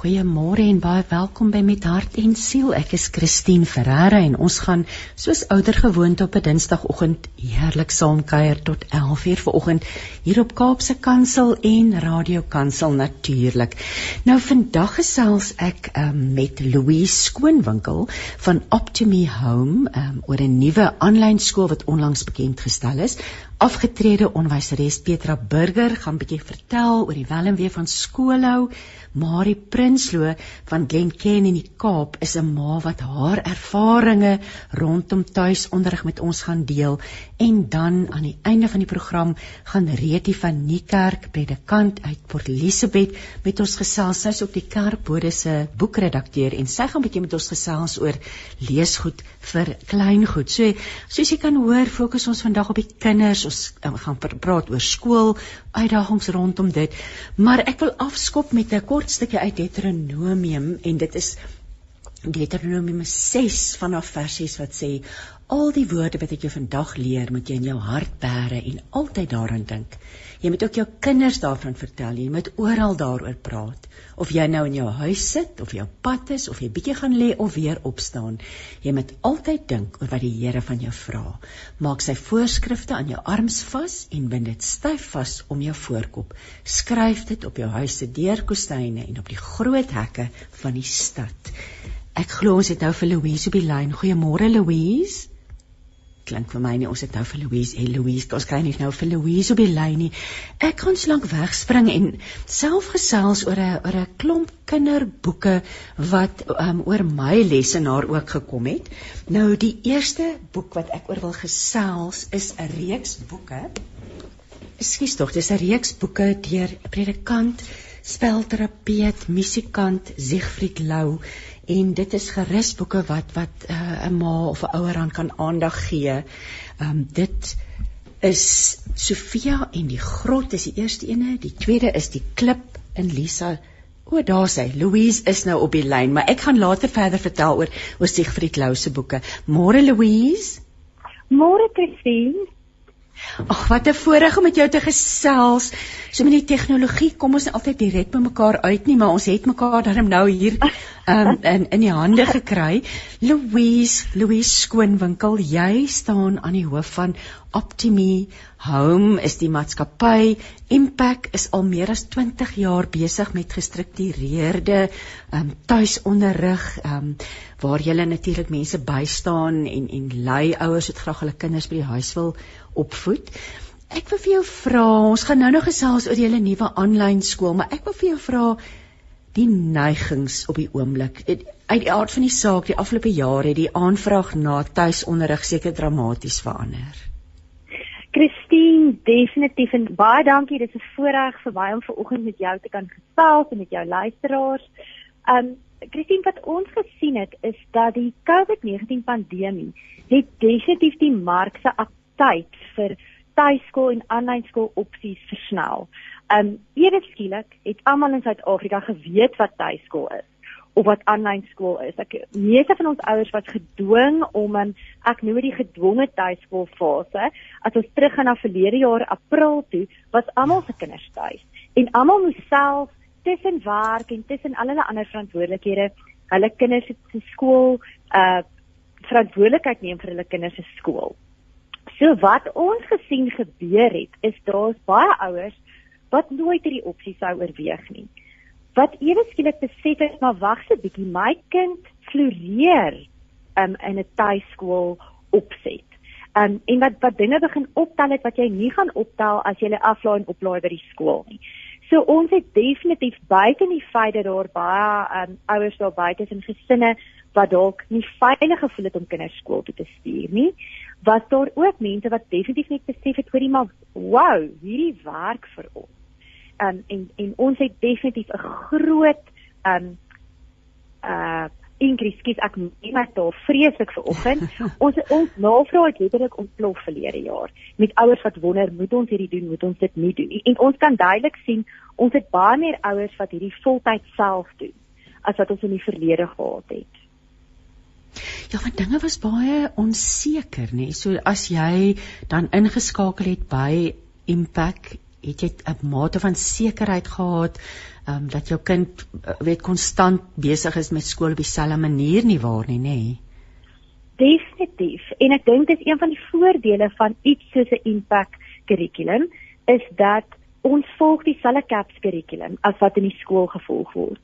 Goeiemôre en baie welkom by Met Hart en Siel. Ek is Christine Ferreira en ons gaan soos ouer gewoonte op 'n Dinsdagoggend heerlik saam kuier tot 11:00 vanoggend hier op Kaapse Kansel en Radio Kansel natuurlik. Nou vandag gesels ek um, met Louise Skoonwinkel van Optimi Home um, oor 'n nuwe aanlyn skool wat onlangs bekend gestel is. Afgetrede onderwyseres Petra Burger gaan bietjie vertel oor die wel en wee van skoolhou Marie Prinsloo van Glencairn in die Kaap is 'n ma wat haar ervarings rondom tuisonderrig met ons gaan deel en dan aan die einde van die program gaan Reetie van Niekerk predikant uit Port Elizabeth met ons gesels. Sy's op die Kerkbode se boekredakteur en sy gaan bietjie met ons gesels oor leesgoed vir kleingoed. So soos jy kan hoor, fokus ons vandag op die kinders. Ons um, gaan praat oor skool, uitdagings rondom dit. Maar ek wil afskop met 'n kort stukkie uit Deuteronomium en dit is Deuteronomium 6 vanaf vers 6 wat sê al die woorde wat ek jou vandag leer moet jy in jou hart bære en altyd daaraan dink. Jy moet ook jou kinders daarvan vertel. Jy moet oral daaroor praat. Of jy nou in jou huis sit of jou pad is of jy bietjie gaan lê of weer opstaan, jy moet altyd dink oor wat die Here van jou vra. Maak sy voorskrifte aan jou arms vas en bind dit styf vas om jou voorkop. Skryf dit op jou huis se deurkostyne en op die groot hekke van die stad. Ek glo ons het nou vir Louise op die lyn. Goeiemôre Louise. Klink vir my nie ons het nou vir Louise. Hey Louise, ons kry nie nou vir Louise op die lyn nie. Ek kan slank wegspring en self gesels oor 'n oor 'n klomp kinderboeke wat um, oor my lesenaar ook gekom het. Nou die eerste boek wat ek oor wil gesels is 'n reeks boeke. Ekskuus tog, dis 'n reeks boeke deur predikant, spelterapeut, musikant Siegfried Lou en dit is gerusboeke wat wat eh, 'n uh, ma of 'n ouer aan kan aandag gee. Ehm um, dit is Sofia en die grot is die eerste ene, die tweede is die klip in Lisa. O, daar sê Louise is nou op die lyn, maar ek gaan later verder vertel oor oor Siegfried Lou se boeke. Môre Louise. Môre Christine. Ag, wat 'n voorreg om met jou te gesels. So met die tegnologie kom ons nie altyd direk by mekaar uit nie, maar ons het mekaar darm nou hier um, in in die hande gekry. Louise, Louise Skoonwinkel, jy staan aan die hoof van Optimi Home is die maatskappy. Impact is al meer as 20 jaar besig met gestruktureerde um, tuisonderrig um, waar jy natuurlik mense bystaan en en lei ouers wat graag hulle kinders by die huis wil opvoed. Ek wil vir jou vra, ons gaan nou nog gesels oor julle nuwe aanlyn skool, maar ek wil vir jou vra die neigings op die oomblik. Uit die aard van die saak, die afgelope jare het die aanvraag na tuisonderrig seker dramaties verander. Christine, definitief en baie dankie. Dit is 'n voorreg vir my om vanoggend met jou te kan gesels en met jou luisteraars. Um Christine, wat ons gesien het is dat die COVID-19 pandemie het definitief die mark se tyd vir tuiskool en aanlyn skool opsies versnel. Um ewe skielik het almal in Suid-Afrika geweet wat tuiskool is of wat aanlyn skool is. Ek meeste van ons ouers was gedwing om in ek noem dit die gedwonge tuiskool fase. As ons teruggaan na verlede jaar April toe, was almal se kinders tuis en almal moes self tussen werk en tussen al hulle ander verantwoordelikhede hulle kinders se skool uh verantwoordelikheid neem vir hulle kinders se skool. So wat ons gesien gebeur het, is daar's baie ouers wat nooit hierdie opsie sou oorweeg nie. Wat ewe skielik besef het, maar wag 'n bietjie, my kind floreer um, in 'n tuiskool opset. Um, en wat wat dinge begin optel het wat jy nie gaan optel as jy hulle aflaai en oplaai by die skool nie. So ons het definitief buite die feit dat daar baie um, ouers daar buite is in gesinne wat dalk nie veilig gevoel het om kinders skool toe te stuur nie, was daar ook mense wat definitief net besef het hoorie maar wow, hierdie werk vir ons. Um, en en ons het definitief 'n groot um uh increase skiet ek net daar vreeslik vir oggend. ons ons navraag het letterlik ontplof verlede jaar met ouers wat wonder, moet ons hierdie doen, moet ons dit nie doen nie. En ons kan duidelik sien ons het baie meer ouers wat hierdie voltyd self doen as wat ons in die verlede gehad het. Ja, want dinge was baie onseker, nê. So as jy dan ingeskakel het by Impact het jy 'n mate van sekerheid gehad um, dat jou kind uh, weet konstant besig is met skool op dieselfde manier nie waar nie, nê? Nee? Definitief. En ek dink dis een van die voordele van iets soos 'n impact kurrikulum is dat ons volg dieselfde CAPS kurrikulum as wat in die skool gevolg word.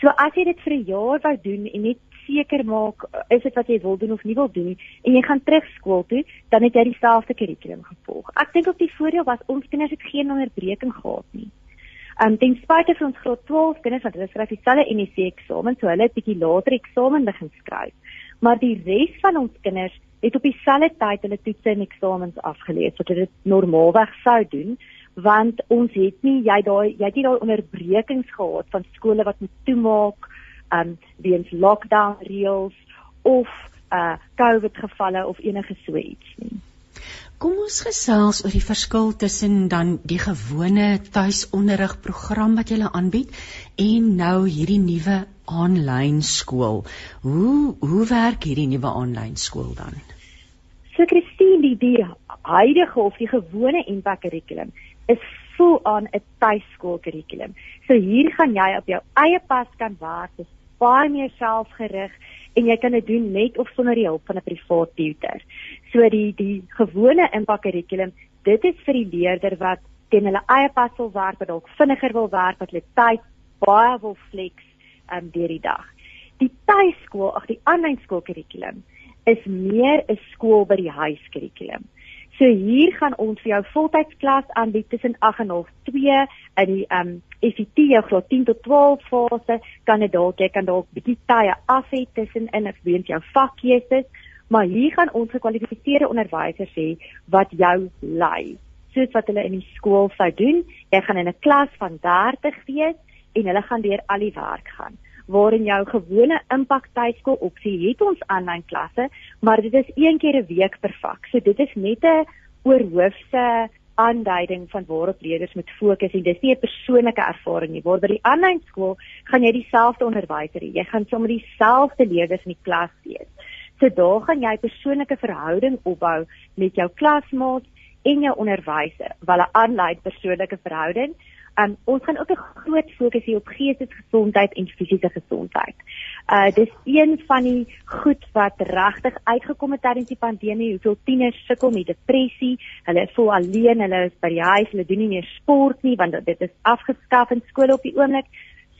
So as jy dit vir 'n jaar wou doen en net seker maak is dit wat jy wil doen of nie wil doen en jy gaan terug skool toe, dan het jy dieselfde kurrikulum gevolg. Ek dink ook die voordeel was ons kinders het geen onderbreking gehad nie. Um ten spyte van ons graad 12 kinders wat hulle skryf dieselfde NEC eksamen, so hulle het bietjie later eksamen begin skryf. Maar die res van ons kinders het op dieselfde tyd hulle toetse en eksamens afgelees wat hulle normaalweg sou doen want ons het nie jy daai jy het nie daai onderbrekings gehad van skole wat moet toemaak um weens lockdown reëls of uh COVID gevalle of enige so iets nie. Kom ons gesels oor die verskil tussen dan die gewone tuisonderrig program wat jy aanbied en nou hierdie nuwe aanlyn skool. Hoe hoe werk hierdie nuwe aanlyn skool dan? So Christine, die, die huidige of die gewone impact kurrikulum is vol aan 'n tuiskool kurrikulum. So hier gaan jy op jou eie pas kan werk, dis baie meer selfgerig en jy kan dit doen met of sonder die hulp van 'n privaat tutor. So die die gewone impact kurrikulum, dit is vir die leerder wat teen hulle eie pas wil werk, wat dalk vinniger wil werk, wat hulle tyd baie wil flex um, deur die dag. Die tuiskool, ag die aanlyn skool kurrikulum is meer 'n skool by die huis kurrikulum. So hier gaan ons vir jou voltydsklas aanbied tussen 8 en 2 in die um FET jou graad 10 tot 12 fase. Kan dit dalk jy kan dalk bietjie tye af hê tussen in of weens jou vakkeuses, maar hier gaan ons gekwalifiseerde onderwysers hê wat jou lei. Soos wat hulle in die skool sou doen. Jy gaan in 'n klas van 30 wees en hulle gaan deur al die werk gaan waarin jou gewone impak tuiskool opsie het ons aanlyn klasse, maar dit is een keer 'n week per vak. So dit is net 'n oorhoofse aanduiding van waarop leerders moet fokus en dis nie 'n persoonlike ervaring nie. Waar by die aanlyn skool gaan jy dieselfde onderwyser hê. Jy gaan sommer dieselfde leerders in die klas hê. So daar gaan jy persoonlike verhouding opbou met jou klasmaats en jou onderwyser, wel 'n aanlyn persoonlike verhouding Um ons gaan ook 'n groot fokus hê op geestesgesondheid en fisiese gesondheid. Uh dis een van die goed wat regtig uitgekom het tydens die pandemie. Hoeveel tieners sukkel met depressie. Hulle voel alleen, hulle is by die huis, hulle doen nie meer sport nie want dit is afgeskaf in skole op die oomblik.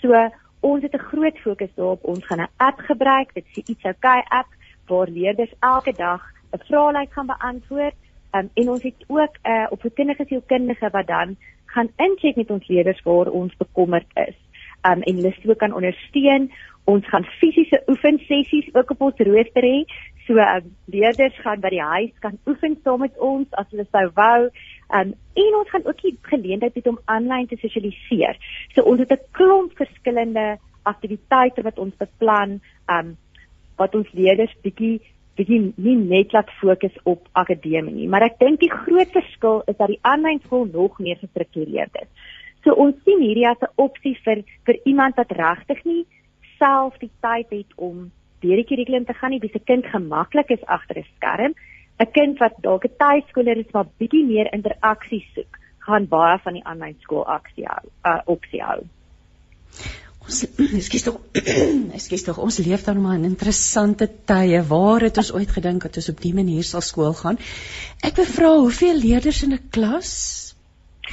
So ons het 'n groot fokus daarop. Ons gaan 'n app gebruik. Dit is iets okay app waar leerders elke dag 'n vraelys gaan beantwoord. Um, en ons het ook 'n uh, opvoedkundige sielkundige wat dan gaan incheck met ons leerders waar ons bekommerd is. Um en hulle sou kan ondersteun. Ons gaan fisiese oefensessies ook op ons rooster hê. So um, leerders gaan by die huis kan oefen saam met ons as hulle sou wou. Um en ons gaan ook die geleentheid hê om aanlyn te sosialiseer. So ons het 'n klomp verskillende aktiwiteite wat ons beplan um wat ons leerders bietjie bietjie nie net laat fokus op akademie nie, maar ek dink die groot verskil is dat die aanlyn skool nog meer gestruktureerd is. So ons sien hierdie as 'n opsie vir vir iemand wat regtig nie self die tyd het om deur die kurrikulum te gaan nie, wie se kind gemaklik is agter 'n skerm, 'n kind wat dalk 'n tuiskooler is wat bietjie meer interaksie soek, gaan baie van die aanlyn skool aksie hou, uh, opsie hou. Ons ekskuus tog. Ekskuus tog. Ons leef dan maar in interessante tye. Waar het ons ooit gedink dat ons op dié manier sal skool gaan? Ek wil vra hoeveel leerders in 'n klas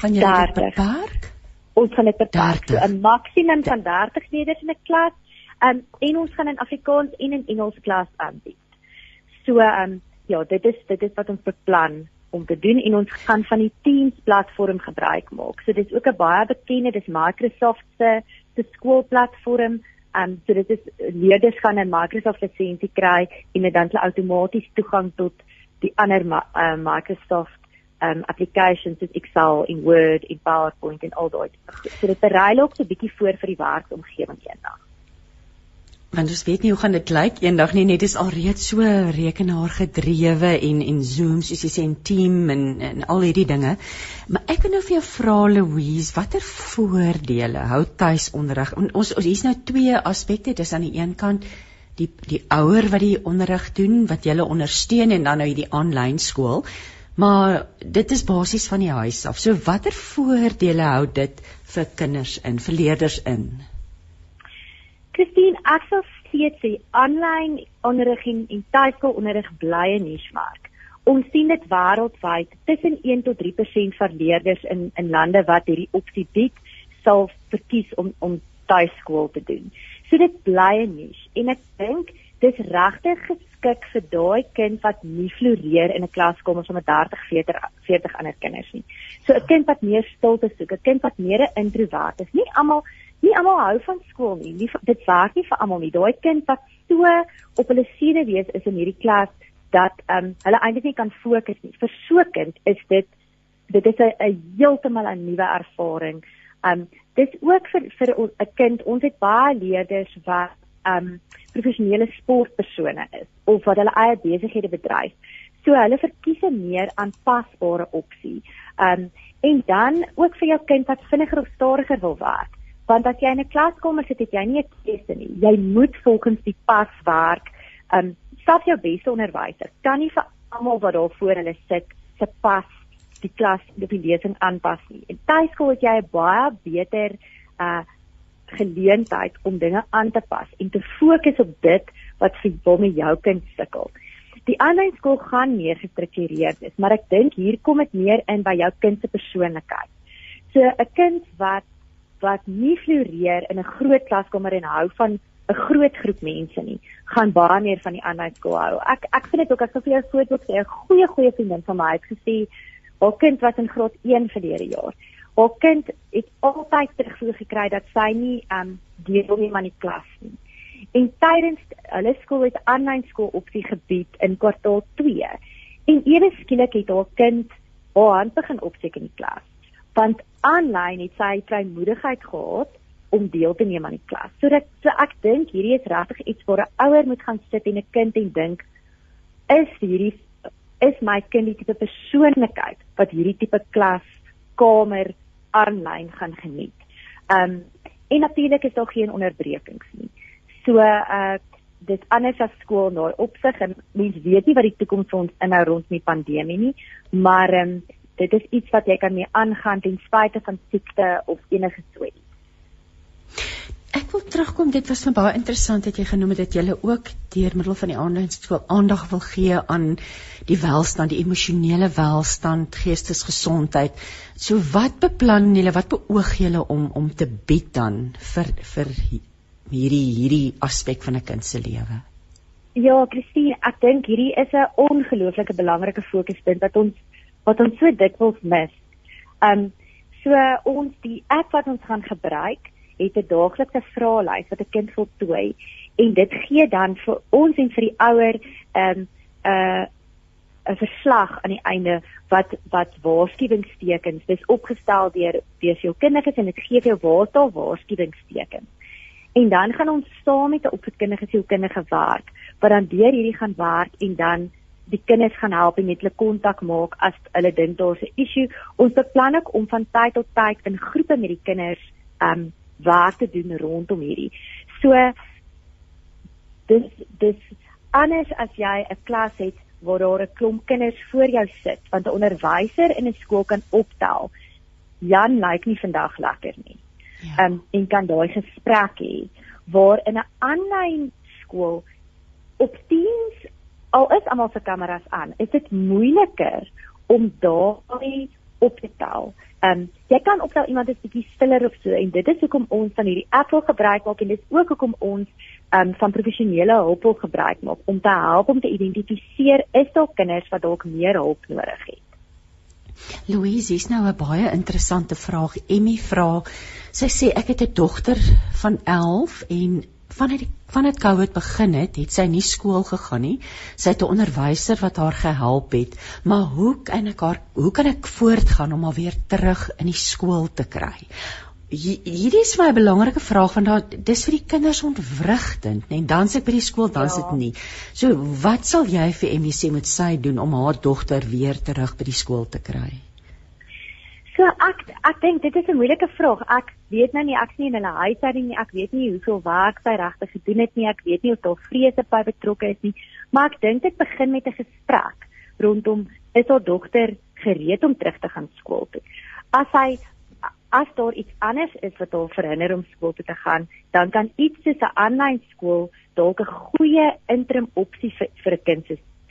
gaan jy beperk? Ons gaan dit beperk tot 'n maksimum van 30 leerders in 'n klas. Um, en ons gaan in Afrikaans en in Engels klas aanbied. So um, ja, dit is dit is wat ons beplan om te doen en ons gaan van die Teams platform gebruik maak. So dis ook 'n baie bekende, dis Microsoft se se skoolplatform. Um so dit is leerders gaan 'n Microsoft lisensie kry en dit dan hulle outomaties toegang tot die ander uh, Microsoft um applications soos Excel en Word en PowerPoint en al daai. So dit berei ook 'n bietjie voor vir die werksomgewing eendag want ons weet nie hoe gaan dit lyk eendag nie. Net is alreeds so rekenaar gedrewe en en Zoom soos jy sê en team en en al hierdie dinge. Maar ek wil nou vir jou vra Louise watter voordele hou tuisonderrig? Ons, ons hier's nou twee aspekte. Dis aan die een kant die die ouer wat die onderrig doen wat julle ondersteun en dan nou hierdie aanlyn skool. Maar dit is basies van die huis af. So watter voordele hou dit vir kinders en vir leerders in? Christine, ek sal steeds sê aanlyn onderrig en tuiskoolonderrig bly 'n nismark. Ons sien dit wêreldwyd tussen 1 tot 3% van leerders in in lande wat hierdie opsie bied, sal verkies om om tuiskool te doen. So dit bly 'n nis en ek dink dis regtig geskik vir daai kind wat nie floreer in 'n klas kom ons met 30, 40, 40 ander kinders nie. So 'n kind wat meer stilte soek, 'n kind wat meer 'n introwert is. Nie almal nie almal hou van skool nie. nie dit werk nie vir almal nie. Daai kind wat so op hulle siede wees is in hierdie klas dat ehm um, hulle eintlik nie kan fokus nie. Vir so 'n kind is dit dit is 'n heeltemal 'n nuwe ervaring. Ehm um, dis ook vir vir 'n kind. Ons het baie leerders wat ehm um, professionele sportpersone is of wat hulle eie besighede bedryf. So hulle verkies 'n meer aanpasbare opsie. Um en dan ook vir jou kind wat vinniger of stadiger wil werk. Want as jy in 'n klaskamer sit, het jy nie 'n keuse nie. Jy moet volgens die pas werk. Um self jou beste onderwyser kan nie vir almal wat daar voor hulle sit se pas die klas die lesing aanpas nie. En tuiskool het jy 'n baie beter uh geleentheid om dinge aan te pas en te fokus op dit wat vir waarmee jou kind sukkel. Die aanlyn skool gaan meer gestruktureerd wees, maar ek dink hier kom dit meer in by jou kind se persoonlikheid. So 'n kind wat wat nie floreer in 'n groot klaskamer en hou van 'n groot groep mense nie, gaan baie meer van die aanlyn skool hou. Ek ek vind dit ook as vir jou voorbeeld sê 'n goeie goeie vriendin van my het gesê haar kind was in graad 1 verlede jaar haar kind het altyd terugvoer gekry dat sy nie um deel neem aan die klas nie. En tydens hulle skool het aanlyn skool op die gebied in kwartaal 2. En ewe skielik het haar kind haar hand begin opsteek in die klas. Want aanlyn het sy vrymoedigheid gehad om deel te neem aan die klas. So dat so ek dink hierdie is regtig iets waar 'n ouer moet gaan sit en 'n kind en dink is hierdie is my kind die tipe persoonlikheid wat hierdie tipe klas kamer aanlyn gaan geniet. Um en natuurlik is daar geen onderbrekings nie. So uh dit anders as skool nou opsig en mens weet nie wat die toekoms vir ons inhou rond die pandemie nie, maar um dit is iets wat jy kan mee aangaan ten spyte van siekte of enige so iets. Ek wil terugkom, dit was my baie interessant dat jy genoem het dat jy ook deur middel van die aanlyn skool aandag wil gee aan die welstand, die emosionele welstand, geestesgesondheid. So wat beplan julle, wat beoog julle om om te bied dan vir vir hierdie hierdie aspek van 'n kind se lewe? Ja, Christine, ek dink hierdie is 'n ongelooflike belangrike fokuspunt wat ons wat ons so dikwels mis. Um so ons die app wat ons gaan gebruik het 'n daaglikse vraelys wat 'n kind voltooi en dit gee dan vir ons en vir die ouer um, 'n uh, 'n verslag aan die einde wat wat waarskuwingstekens dis opgestel deur deur en dit gee jou waar daar waarskuwingstekens. En dan gaan ons saam met 'n opvoedkundige sielkundige werk wat dan deur hierdie gaan werk en dan die kinders gaan help en net hulle kontak maak as hulle dink daar's 'n issue. Ons beplan ook om van tyd tot tyd in groepe met die kinders um waar te doen rondom hierdie. So dis dis anders as jy 'n klas het waar daar 'n klomp kinders voor jou sit, want 'n onderwyser in 'n skool kan optel. Jan lyk nie vandag lekker nie. Ja. Ehm um, en kan daai gesprek hê waar in 'n aanlyn skool op Teams al is almal se kameras aan, is dit moeiliker om daai op te tel. Ehm um, jy kan nou iemand is bietjie stiller of so en dit is hoekom ons van hierdie app wil gebruik maak en dit is ook hoekom ons ehm um, van professionele hulp wil gebruik maak om te help om te identifiseer is daar kinders wat dalk meer hulp nodig het. Louise, is nou 'n baie interessante vraag. Emmy vra, sy sê ek het 'n dogter van 11 en vanuit die vanuit COVID begin het, het sy nie skool gegaan nie. Sy het 'n onderwyser wat haar gehelp het, maar hoe kan ek haar hoe kan ek voortgaan om haar weer terug in die skool te kry? Hierdie is my belangrike vraag want daar dis vir die kinders ontwrigtend, nê? Nee, dan sit by die skool, dan sit ja. nie. So wat sal jy vir Emmy sê moet sy doen om haar dogter weer terug by die skool te kry? So ek ek dink dit is 'n moeilike vraag. Ek weet nou nie ek's nie in hulle huishouding nie. Ek weet nie hoeveel werk sy regtig gedoen het nie. Ek weet nie of daar vrese by betrokke is nie. Maar ek dink dit begin met 'n gesprek rondom is haar dogter gereed om terug te gaan skool toe. As hy as daar iets anders is wat hom verhinder om skool toe te gaan, dan kan iets soos 'n aanlyn skool dalk 'n goeie interim opsie vir vir 'n kind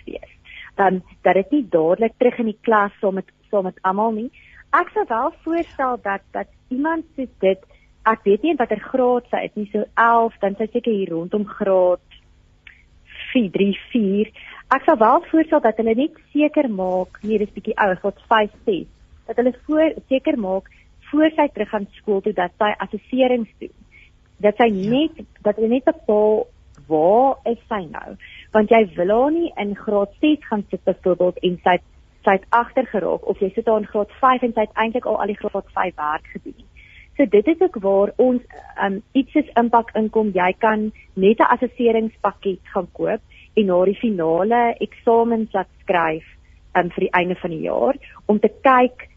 wees. Dan dat dit nie dadelik terug in die klas saam met saam met almal nie. Ek sou wel voorstel dat dat iemand soos dit ek weet nie watter graad sy is nie, so 11, dan sy seker hier rondom graad 4, 3, 4. Ek sou wel voorstel dat hulle net seker maak, nee, dis bietjie ouer, graad 5, 6, dat hulle voor seker maak voor sy terug gaan skool toe dat sy assesserings doen. Dat sy ja. net dat hulle net bepaal waar is sy nou? Want jy wil haar nie in graad 6 gaan sit byvoorbeeld en sy sy het agter geraak of jy sit haar in graad 5 en sy het eintlik al al die graad 5 werk gedoen. So dit is ook waar ons um iets is impak inkom. Jy kan net 'n assesseringspakket gaan koop en na die finale eksamens laat skryf um vir die einde van die jaar om te kyk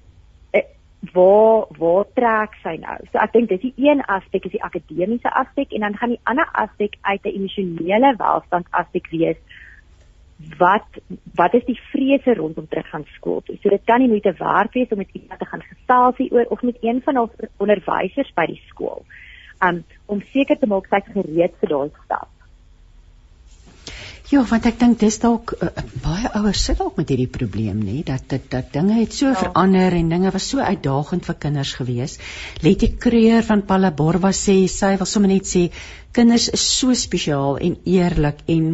waar waar trek sy nou. So ek dink dis die een aspek is die akademiese aspek en dan gaan die ander aspek uit 'n emosionele welstand aspek wees. Wat wat is die vrese rondom terug gaan skool? So dit kan nie moeite werd wees om met iemand te gaan gesels hieroor of met een van ons onderwysers by die skool. Um om seker te maak sy gereed vir daai stap. Ja, want ek dink dis dalk uh, baie ouers sit dalk met hierdie probleem nê dat dat dat dinge het so ja. verander en dinge was so uitdagend vir kinders gewees. Letty Creer van Palaborwa sê sy wil sommer net sê kinders is so spesiaal en eerlik en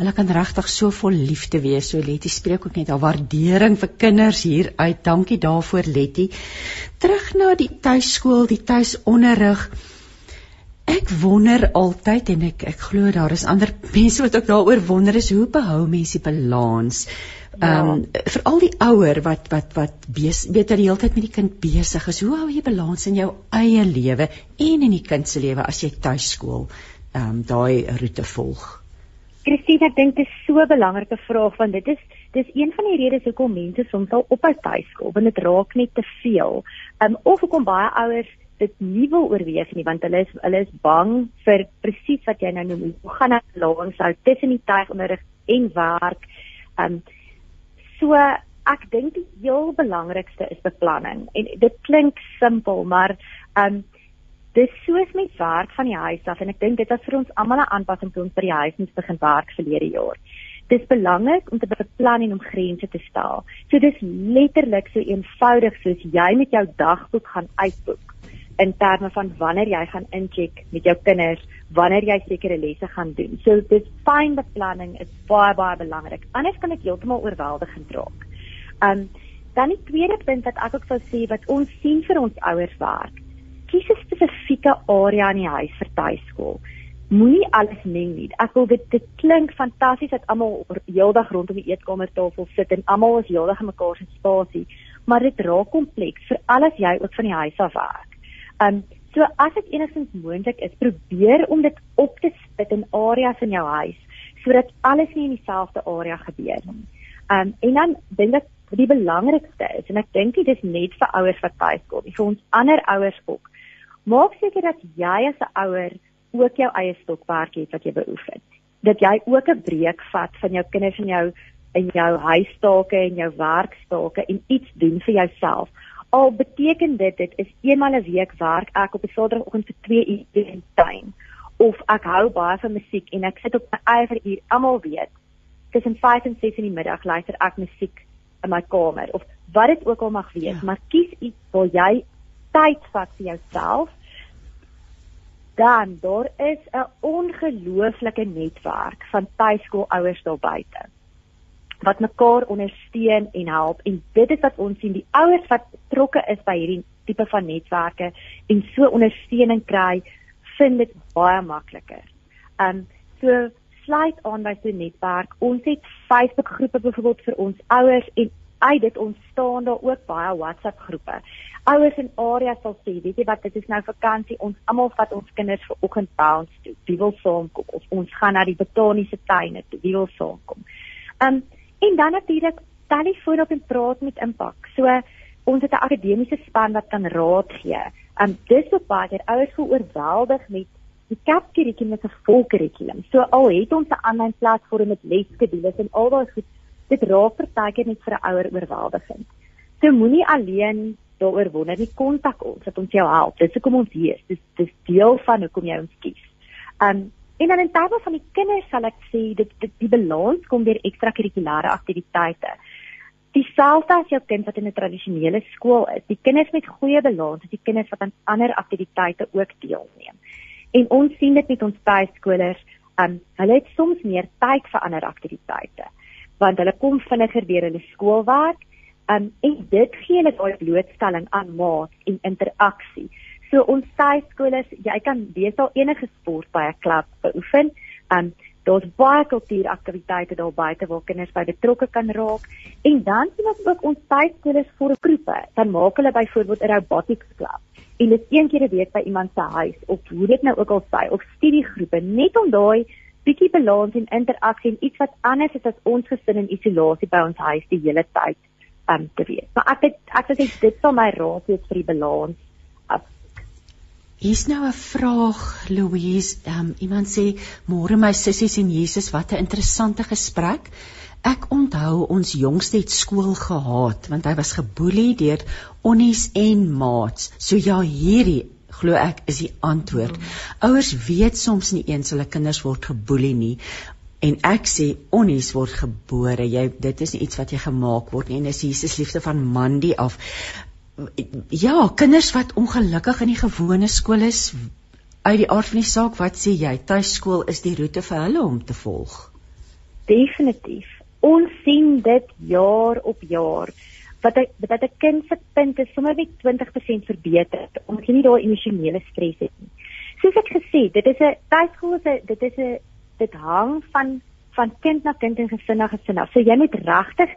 hulle kan regtig so vol liefde wees. So Letty spreek ook net haar waardering vir kinders hier uit. Dankie daarvoor Letty. Terug na die tuiskool, die tuisonderrig. Ek wonder altyd en ek ek glo daar is ander mense wat ook daaroor wonder is hoe behou mense die balans. Ja. Ehm um, vir al die ouer wat wat wat weet dat die hele tyd met die kind besig is. Hoe hou jy balans in jou eie lewe en in die kind se lewe as jy tuiskool ehm um, daai roete volg? Christine, ek dink dit is so 'n belangrike vraag want dit is dis een van die redes hoekom mense soms al ophou tuiskool want dit raak net te veel. Ehm um, of hoekom baie ouers dit nie wil oorweeg nie want hulle is hulle is bang vir presies wat jy nou noem. Hoe gaan dit langs hou tussen die tuigonderrig en werk? Um, so ek dink die heel belangrikste is beplanning. En dit klink simpel, maar um, dis soos met werk van die huis af en ek dink dit was vir ons almal 'n aanpassing toe ons by die huis moes begin werk verlede jaar. Dis belangrik om te beplan en om grense te stel. So dis letterlik so eenvoudig soos jy met jou dagboek gaan uitboek in terme van wanneer jy gaan incheck met jou kinders, wanneer jy sekere lesse gaan doen. So dis fyn beplanning is baie baie belangrik. Anders kan dit heeltemal oorweldigend raak. Um dan die tweede punt wat ek ook sou sê wat ons sien vir ons ouers werk. Kies 'n spesifieke area in die huis vir tuiskool. Moenie alles meng nie. Ek wil dit dit klink fantasties dat almal heeldag rondom die eetkamertafel sit en almal is heeldag in mekaar se spasie, maar dit raak kompleks vir alles jy ook van die huis af werk. Um so as dit enigstens moontlik is, probeer om dit op te spit in areas in jou huis sodat alles nie in dieselfde area gebeur nie. Um en dan dink ek die belangrikste is en ek dink dit is net vir ouers wat tuiskool, vir ons ander ouers ook. Maak seker dat jy as 'n ouer ook jou eie stokwerk het wat jy beoefen. Dat jy ook 'n breek vat van jou kinders en jou in jou huistake en jou werkstake en iets doen vir jouself Al beteken dit dit is eenmal 'n week werk ek op 'n Saterdagoggend vir 2 uur in tuin of ek hou baie van musiek en ek sit op my eie vir uur. Almal weet tussen 5 en 6 in die middag luister ek musiek in my kamer of wat dit ook al mag wees, ja. maar kies iets waar jy tyd vat vir jouself. Dan daar is 'n ongelooflike netwerk van tuiskoolouers daar buite wat mekaar ondersteun en help en dit is wat ons sien die ouers wat betrokke is by hierdie tipe van netwerke en so ondersteuning kry vind dit baie makliker. Um so sluit aan by so 'n netwerk. Ons het Facebook groepe byvoorbeeld vir ons ouers en uit dit ontstaan daar ook baie WhatsApp groepe. Ouers in areas sal sê, weet jy wat, dit is nou vakansie, ons almal vat ons kinders vir oggend bounce toe. Wie wil saamkom of ons gaan na die botaniese tuine toe. Wie wil saamkom? Um En dan natuurlik telefoon op en praat met impak. So ons het 'n akademiese span wat kan raad gee. Um dis ook baie keer ouers voel oorweldig met die kapkurrikulum is 'n volkurrikulum. So al het ons 'n aanlyn platform met lesskedules en al daai goed, dit raak partykeer net vir 'n ouer oorweldigend. So moenie alleen daaroor wonder nie, kontak ons dat ons jou help. Dis hoekom ons hier is. Dis dis deel van hoekom jy ons kies. Um en dan in terme van die kinders sal ek sê dit, dit die balans kom deur ekstrakurrikulêre aktiwiteite. Dieselfde as jou kind wat in 'n tradisionele skool is. Die kinders met goeie balans is die kinders wat aan ander aktiwiteite ook deelneem. En ons sien dit met ons tuiskolers, um, hulle het soms meer tyd vir ander aktiwiteite want hulle kom vinniger deur hulle skoolwerk. Um, en dit gee hulle daai blootstelling aan maat en interaksie. So ons tuiskolers, jy kan besal enige sport by 'n klub beoefen. Um, daar's baie kultuuraktiwiteite daar buite waar kinders by betrokke kan raak en dan sien ons ook ons tuiskolers vir groepe dan maak hulle byvoorbeeld 'n robotics klub en dit een keer 'n week by iemand se huis of hoe dit nou ook al sy of studiegroepe net om daai bietjie balans en interaksie en iets wat anders is as ons gesin in isolasie by ons huis die hele tyd um, te wees. Maar ek het, ek sê dit sal my raad wees vir die balans Hier's nou 'n vraag, Louise. Um, iemand sê: "Môre my sissies en Jesus, wat 'n interessante gesprek." Ek onthou ons jongste het skool gehaat want hy was geboelie deur onnies en maats. So ja, hierdie glo ek is die antwoord. Ouers weet soms nie eens hulle kinders word geboelie nie. En ek sê onnies word gebore. Jy dit is iets wat jy gemaak word nie. En dis Jesus liefde van Mandy af ja, kinders wat ongelukkig in die gewone skool is uit die aard van die saak, wat sê jy? Tuiskool is die roete vir hulle om te volg. Definitief. Ons sien dit jaar op jaar wat ek dat 'n kind se punte sommer met 20% verbeter omdat jy nie daai emosionele stres het nie. Soos ek gesê, dit is 'n tuiskool is 'n dit is 'n dit hang van van kind na kind en gesin na gesin af. So jy moet regtig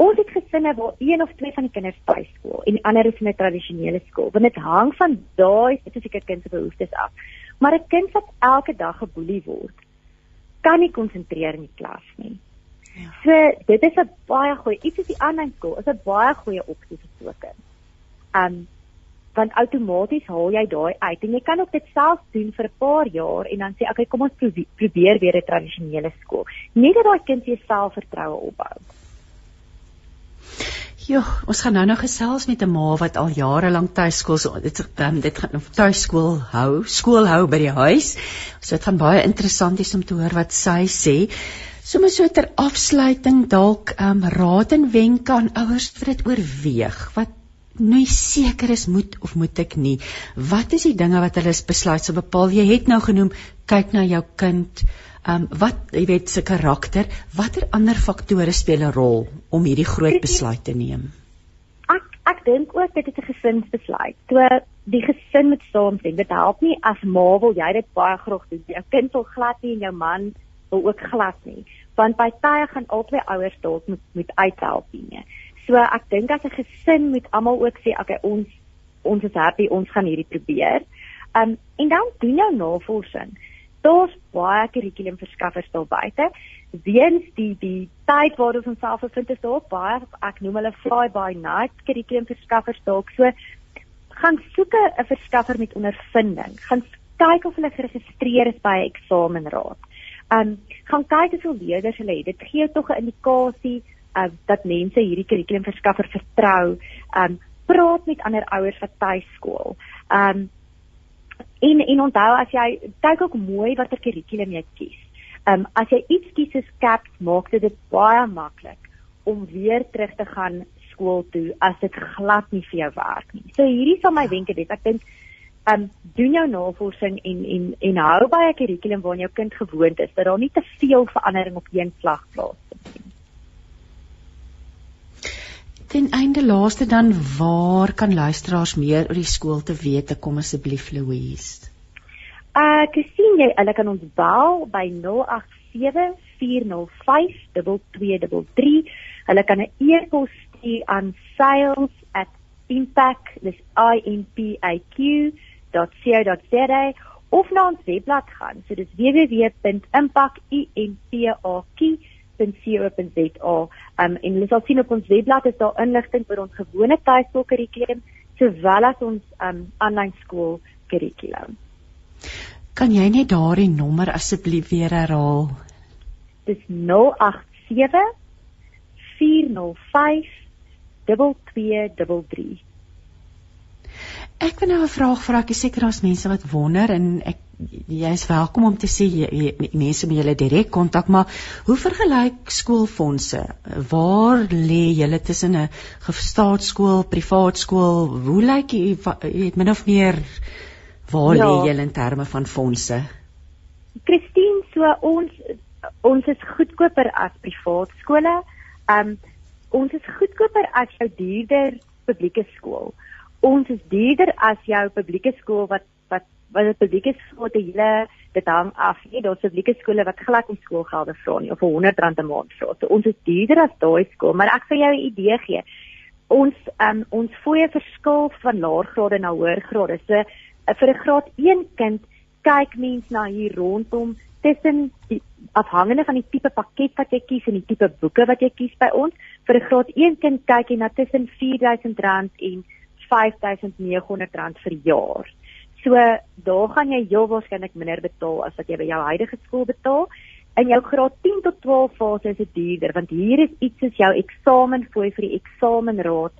Ons het gesinne waar een of twee van die kinders by skool en die ander is in 'n tradisionele skool. Want dit hang van daai spesifieke kind se behoeftes af. Maar 'n kind wat elke dag geboelie word, kan nie konsentreer in die klas nie. Ja. So dit is 'n baie goeie iets is die aanlyn skool, is 'n baie goeie opsie vir so 'n kind. Um want outomaties haal jy daai uit en jy kan ook dit self doen vir 'n paar jaar en dan sê okay, kom ons probeer weer 'n tradisionele skool. Net dat daai kind se selfvertroue opbou. Jo, ons gaan nou nog gesels met 'n ma wat al jare lank tuiskool so dit um, dit gaan tuiskool hou, skool hou by die huis. So dit gaan baie interessant wees om te hoor wat sy sê. Sommige so ter afsluiting dalk um, raad en wenke aan ouers vir dit oorweeg. Wat nie seker is moet of moet ek nie. Wat is die dinge wat hulle besluit so bepaal? Jy het nou genoem kyk na jou kind. Ehm um, wat jy weet se karakter, watter ander faktore speel 'n rol om hierdie groot besluit te neem? Ek ek dink ook dit is 'n gesinsbesluit. So die gesin moet saamstem. Dit help nie as ma wil jy dit baie graag doen. Jou kind wil glad nie en jou man wil ook glad nie. Want by tye gaan albei ouers dalk moet moet uithelp nie. So ek dink as 'n gesin moet almal ook sê, okay, ons ons is happy, ons gaan hierdie probeer. Ehm um, en dan doen jou navorsing daar's baie kurrikulumverskaffers daar buite. Weens die die tyd waar ons onsself bevind is daar baie ek noem hulle fly by night kurrikulumverskaffers dalk so gaan soek 'n verskaffer met ondervinding. Gaan kyk of hulle geregistreer is by 'n eksamenraad. Um gaan kyk hoeveel leerders hulle het. Dit gee tog 'n indikasie uh, dat mense hierdie kurrikulumverskaffer vertrou. Um praat met ander ouers wat tuiskool. Um En en onthou as jy kyk ook mooi watter kurrikulum jy kies. Ehm um, as jy iets kies soos CAPS, maak dit dit baie maklik om weer terug te gaan skool toe as dit glad nie vir jou werk nie. So hierdie sal my wenke wees. Ek dink ehm um, doen jou navorsing en en en hou by 'n kurrikulum waarna jou kind gewoond is dat daar nie te veel verandering op een slag plaasvind nie. Ten einde laaste dan waar kan luisteraars meer oor die skool te weet kom asseblief Louise. Uh gesien jy hulle kan ons bel by 0874052233. Hulle kan 'n e-pos stuur aan sales@impact dis i n p a q .co.za of na ons webblad gaan. So dis www.impact.co.za www.co.za. Um en jy sal sien op ons webblad is daar inligting oor ons gewone tuiskool kurrikulum sowel as ons um aanlyn skool kurrikulum. Kan jy net daardie nommer asseblief weer herhaal? Dis 087 405 2233. Ek wil nou 'n vraag vra, ek is seker daar's mense wat wonder en ek jy is welkom om te sê jy, jy, mense met julle direk kontak, maar hoe vergelyk skoolfondse? Waar lê julle tussen 'n staatskool, privaat skool? Hoe lyk jy het min of meer waar ja. lê julle in terme van fondse? Christine, so ons ons is goedkoper as privaat skole. Um ons is goedkoper as jou duurder publieke skool. Ons is duurder as jou publieke skool wat wat dit publieke skole te hele dit hang af nie daar's publieke skole wat glad nie skoolgelde vra nie of 'n R100 'n maand vra. So ons is duurder as daai skool, maar ek vir jou 'n idee gee. Ons um, ons fooie verskil van laergrade na hoërgrade. So uh, vir 'n graad 1 kind kyk mens na hier rondom tussen afhangende van die tipe pakket wat jy kies en die tipe boeke wat jy kies by ons. Vir 'n graad 1 kind kyk jy na tussen R4000 en R5900 vir jaar. So daar gaan jy heel waarskynlik minder betaal as wat jy by jou huidige skool betaal. In jou graad 10 tot 12 fase is dit duurder want hier is iets soos jou eksamenfooi vir die eksamenraad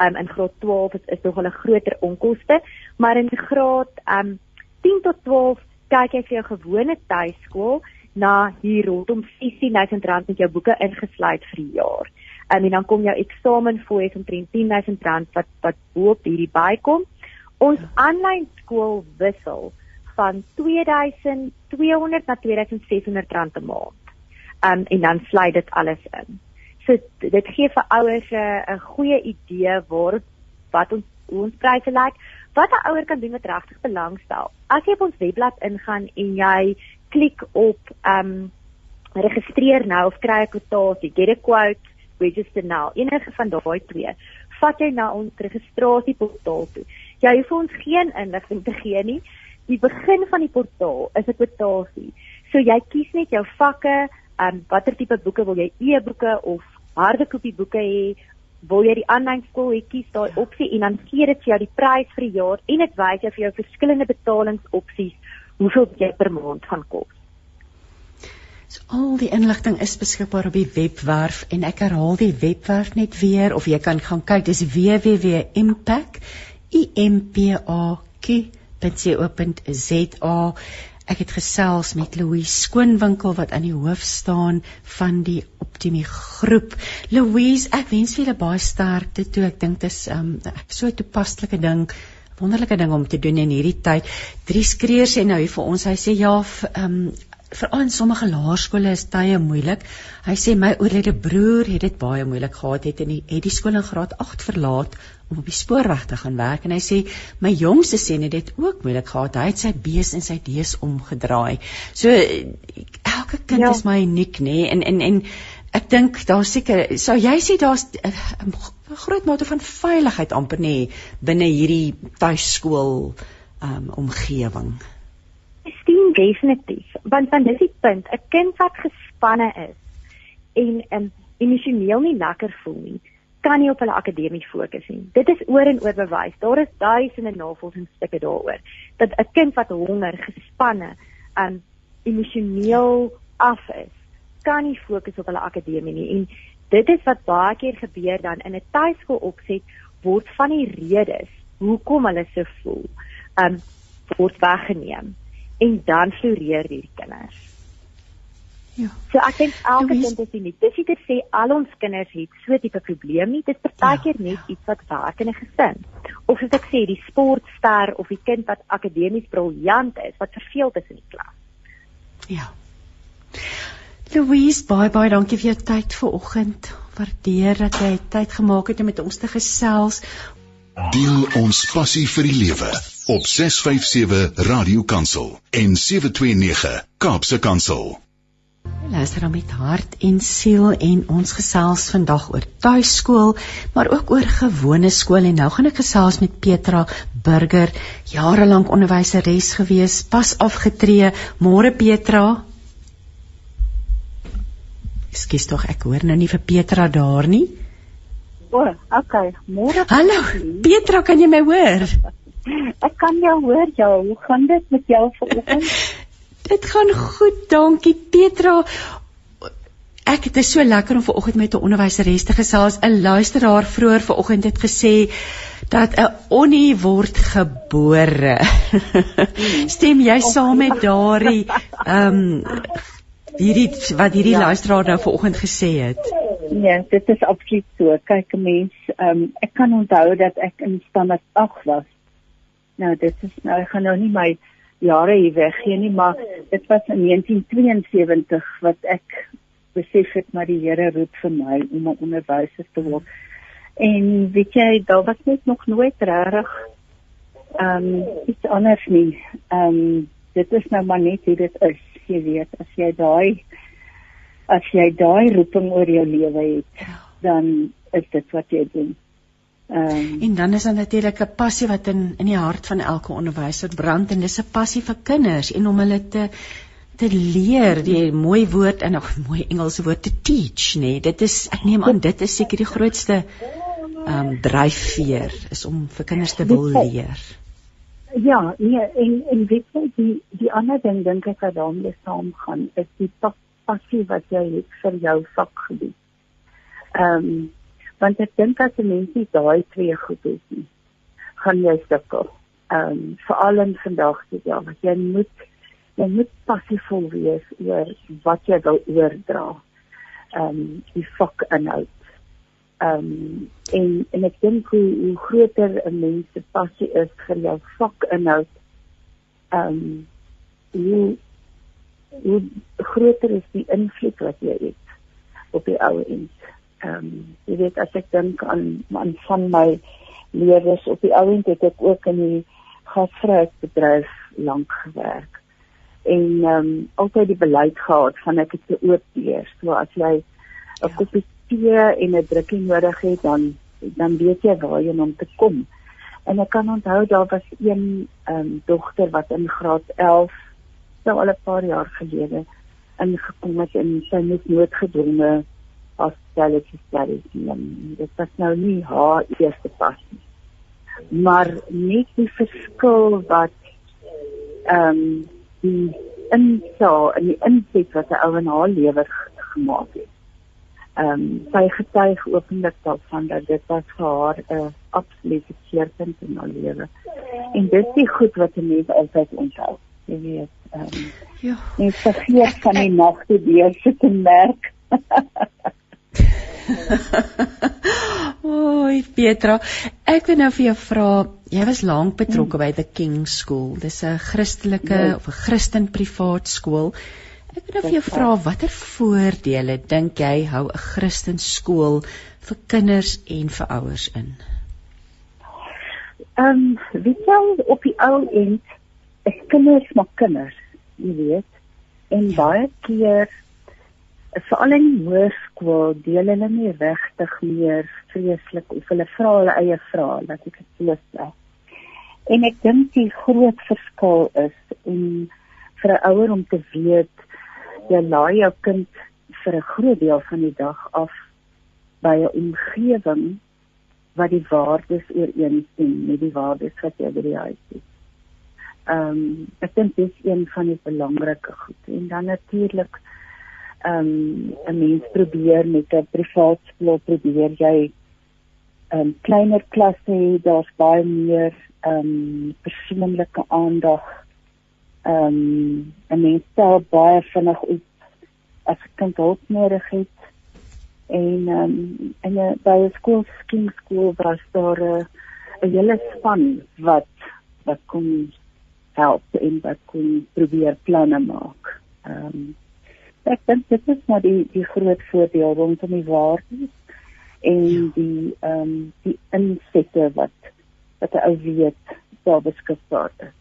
um, in graad 12 is, is nog 'n groter onkoste, maar in graad um, 10 tot 12 kyk jy vir jou gewone tuiskool na hier rondom R16000 met jou boeke ingesluit vir die jaar. Um, en dan kom jou eksamenfooi van R10000 wat wat bo op hierdie bykom. Ons aanlyn skool wissel van 2200 na 2600 rand 'n maand. Um en dan sluit dit alles in. So dit gee vir ouers 'n goeie idee waar wat ons ons pryse lyk. Wat 'n ouer kan doen wat regtig belangstel. As jy op ons webblad ingaan en jy klik op um registreer nou of kry 'n kwotasie, get a quote, register now. Enige van daai twee, vat jy na ons registrasieportaal toe jy hoef ons geen inligting te gee nie. Die begin van die portaal is 'n kwotasie. So jy kies net jou vakke, um, watter tipe boeke wil jy e-boeke of harde kopie boeke hê? Wil jy die aanlyn skool hê, kies daai opsie en dan gee dit vir jou die prys vir die jaar en dit wys jou vir jou verskillende betalingsopsies hoeveel jy per maand gaan kos. So al die inligting is beskikbaar op die webwerf en ek herhaal die webwerf net weer of jy kan gaan kyk dis www.impact impak.co.za. Ek het gesels met Louise Skoonwinkel wat aan die hoof staan van die Optimi groep. Louise, ek wens vir julle baie sterkte toe. Ek dink dit is um, so 'n toepaslike ding, wonderlike ding om te doen in hierdie tyd. Drie skreeurs sê nou vir ons, hy sê ja, ehm veral in sommige laerskole is tye moeilik. Hy sê my oorlede broer het dit baie moeilik gehad het en het die skool in graad 8 verlaat om op die spoorweg te gaan werk en hy sê my jongste seun het dit ook moeilik gehad. Hy het sy B's en sy D's omgedraai. So elke kind ja. is maar uniek, nê? En en en ek dink daar seker sou jy sê daar's 'n groot mate van veiligheid amper nê binne hierdie tuiskool um omgewing sien definitief want dan dis die punt 'n kind wat gespanne is en um, emosioneel nie lekker voel nie kan nie op hulle akademie fokus nie. Dit is oor en oor bewys. Daar is duisende navorsingsstukke daaroor dat 'n kind wat honger gespanne um emosioneel af is kan nie fokus op hulle akademie nie. En dit is wat baie keer gebeur dan in 'n tuiskool opset word van die redes hoekom hulle so voel um word weggeneem. En dan floreer hierdie kinders. Ja. So ek dink elke Louise, kind is uniek. Dis nie te sê al ons kinders het so 'n tipe probleem nie. Dit is partykeer ja, net ja. iets wat werk in 'n gesin. Of soos ek sê, die sportster of die kind wat akademies briljant is, wat verveeld is in die klas. Ja. Louise, baie baie dankie vir jou tyd vanoggend. Waardeer dat jy tyd gemaak het om met ons te gesels. Deel ons passie vir die lewe op 657 Radio Kansel en 729 Kaapse Kansel. Luister dan met hart en siel en ons gesels vandag oor tuiskool, maar ook oor gewone skool en nou gaan ek gesels met Petra Burger, jarelank onderwyseres gewees, pas afgetree. Môre Petra. Ekskuus tog, ek hoor nou nie vir Petra daar nie. O, oh, okay. Môre. Hallo, Petra, kan jy my hoor? Ek kan jou hoor, ja. Hoe gaan dit met jou vanoggend? dit gaan goed, dankie Petra. ek dit is so lekker om vanoggend met 'n onderwyseres te gesels. 'n Luisteraar vroeër vanoggend het gesê dat 'n onnie word gebore. Stem jy saam met daardie ehm um, hierdie wat hierdie ja. luisteraar nou vanoggend gesê het? Ja, dit is absoluut so. Kyk 'n mens, ehm um, ek kan onthou dat ek in standaard 8 was. Nou dit is nou ek gaan nou nie my jare hier weggee nie, maar dit was in 1972 wat ek besef het maar die Here roep vir my om 'n onderwyser te word. En weet jy, daar was net nog nooit reg ehm um, iets anders nie. Ehm um, dit is nou maar net hoe dit is, jy weet, as jy daai as jy daai roeping oor jou lewe het, dan is dit wat jy doen. Um, en dan is daar natuurlik 'n passie wat in in die hart van elke onderwyser brand en dis 'n passie vir kinders en om hulle te te leer die mooi woord en 'n mooi Engelse woord te teach nê nee. dit is ek neem aan dit is seker die grootste ehm um, dryfveer is om vir kinders te wil leer ja nee en en weet jy die die ander ding dink ek wat daarmee saamgaan is die passie wat jy het vir jou vakgebied ehm um, want ek dink as 'n mens nie daai twee goed het nie gaan jy sukkel ehm um, veral in vandag se dag wat jy moet jy moet passievol wees oor wat jy wil oordra. Ehm um, die vakinhoud. Ehm um, en en ek dink hoe, hoe groter 'n mens se passie is vir jou vakinhoud, ehm um, hoe hoe groter is die invloed wat jy het op die ou end. Ehm um, jy weet as ek dink aan aan van my leerders op die ou end het ek ook in die gasvryheidsbedryf lank gewerk en ehm um, altyd die beleid gehad van ek het se oop leer. So as jy 'n ja. koppie tee en 'n drukkie nodig het, dan dan weet jy waar jy om te kom. En ek kan onthou daar was een ehm um, dogter wat in graad 11 nou al 'n paar jaar gelede ingekom het en sy moes noodgedwonge hospitality studies doen. Dit was nou nie haar eerste passie. Maar net die verskil wat ehm um, die insaal en die inset wat 'n ou in haar lewe gemaak het. Ehm um, sy getuig openlik daarvan dat dit was vir haar 'n absolute keerpunt in haar lewe. En dit is goed wat 'n mens altyd onthou. Jy weet, ehm um, ja. Jy vergeet van die nagte deur sit en merk. Oi Petra, ek wil nou vir jou vra, jy was lank betrokke hmm. by the King School. Dis 'n Christelike nee. of 'n Christen privaat skool. Ek wil nou vir jou vra watter voordele dink jy hou 'n Christen skool vir kinders en vir ouers in? Ehm, um, weet jy op die ou end, ek kinders maar kinders, jy weet. En ja. baie keer veral in hoërskool deel hulle nie regtig meer vreeslik of hulle vra hulle eie vrae dat ek dit so sê. En ek dink die groot verskil is om vir 'n ouer om te weet jy laai jou kind vir 'n groot deel van die dag af by 'n omgewing wat die waardes ooreenstem met die waardes wat jy by die huis het. Ehm um, ek dink dit is een van die belangrike goed en dan natuurlik um, 'n mens probeer met 'n privaat skool probeer jy ehm um, kleiner klasse hê, daar's baie meer ehm um, persoonlike aandag. Ehm um, 'n mens stel baie vinnig op as 'n kind hulp nodig het. En ehm um, en uh, by 'n skool skien skool was daar 'n hele span wat wat kon help en wat kon probeer planne maak. Ehm um, ek dink dit is maar die die groot voordeel rondom die waardes en ja. die ehm um, die insette wat wat 'n ou weet daar beskikbaar is.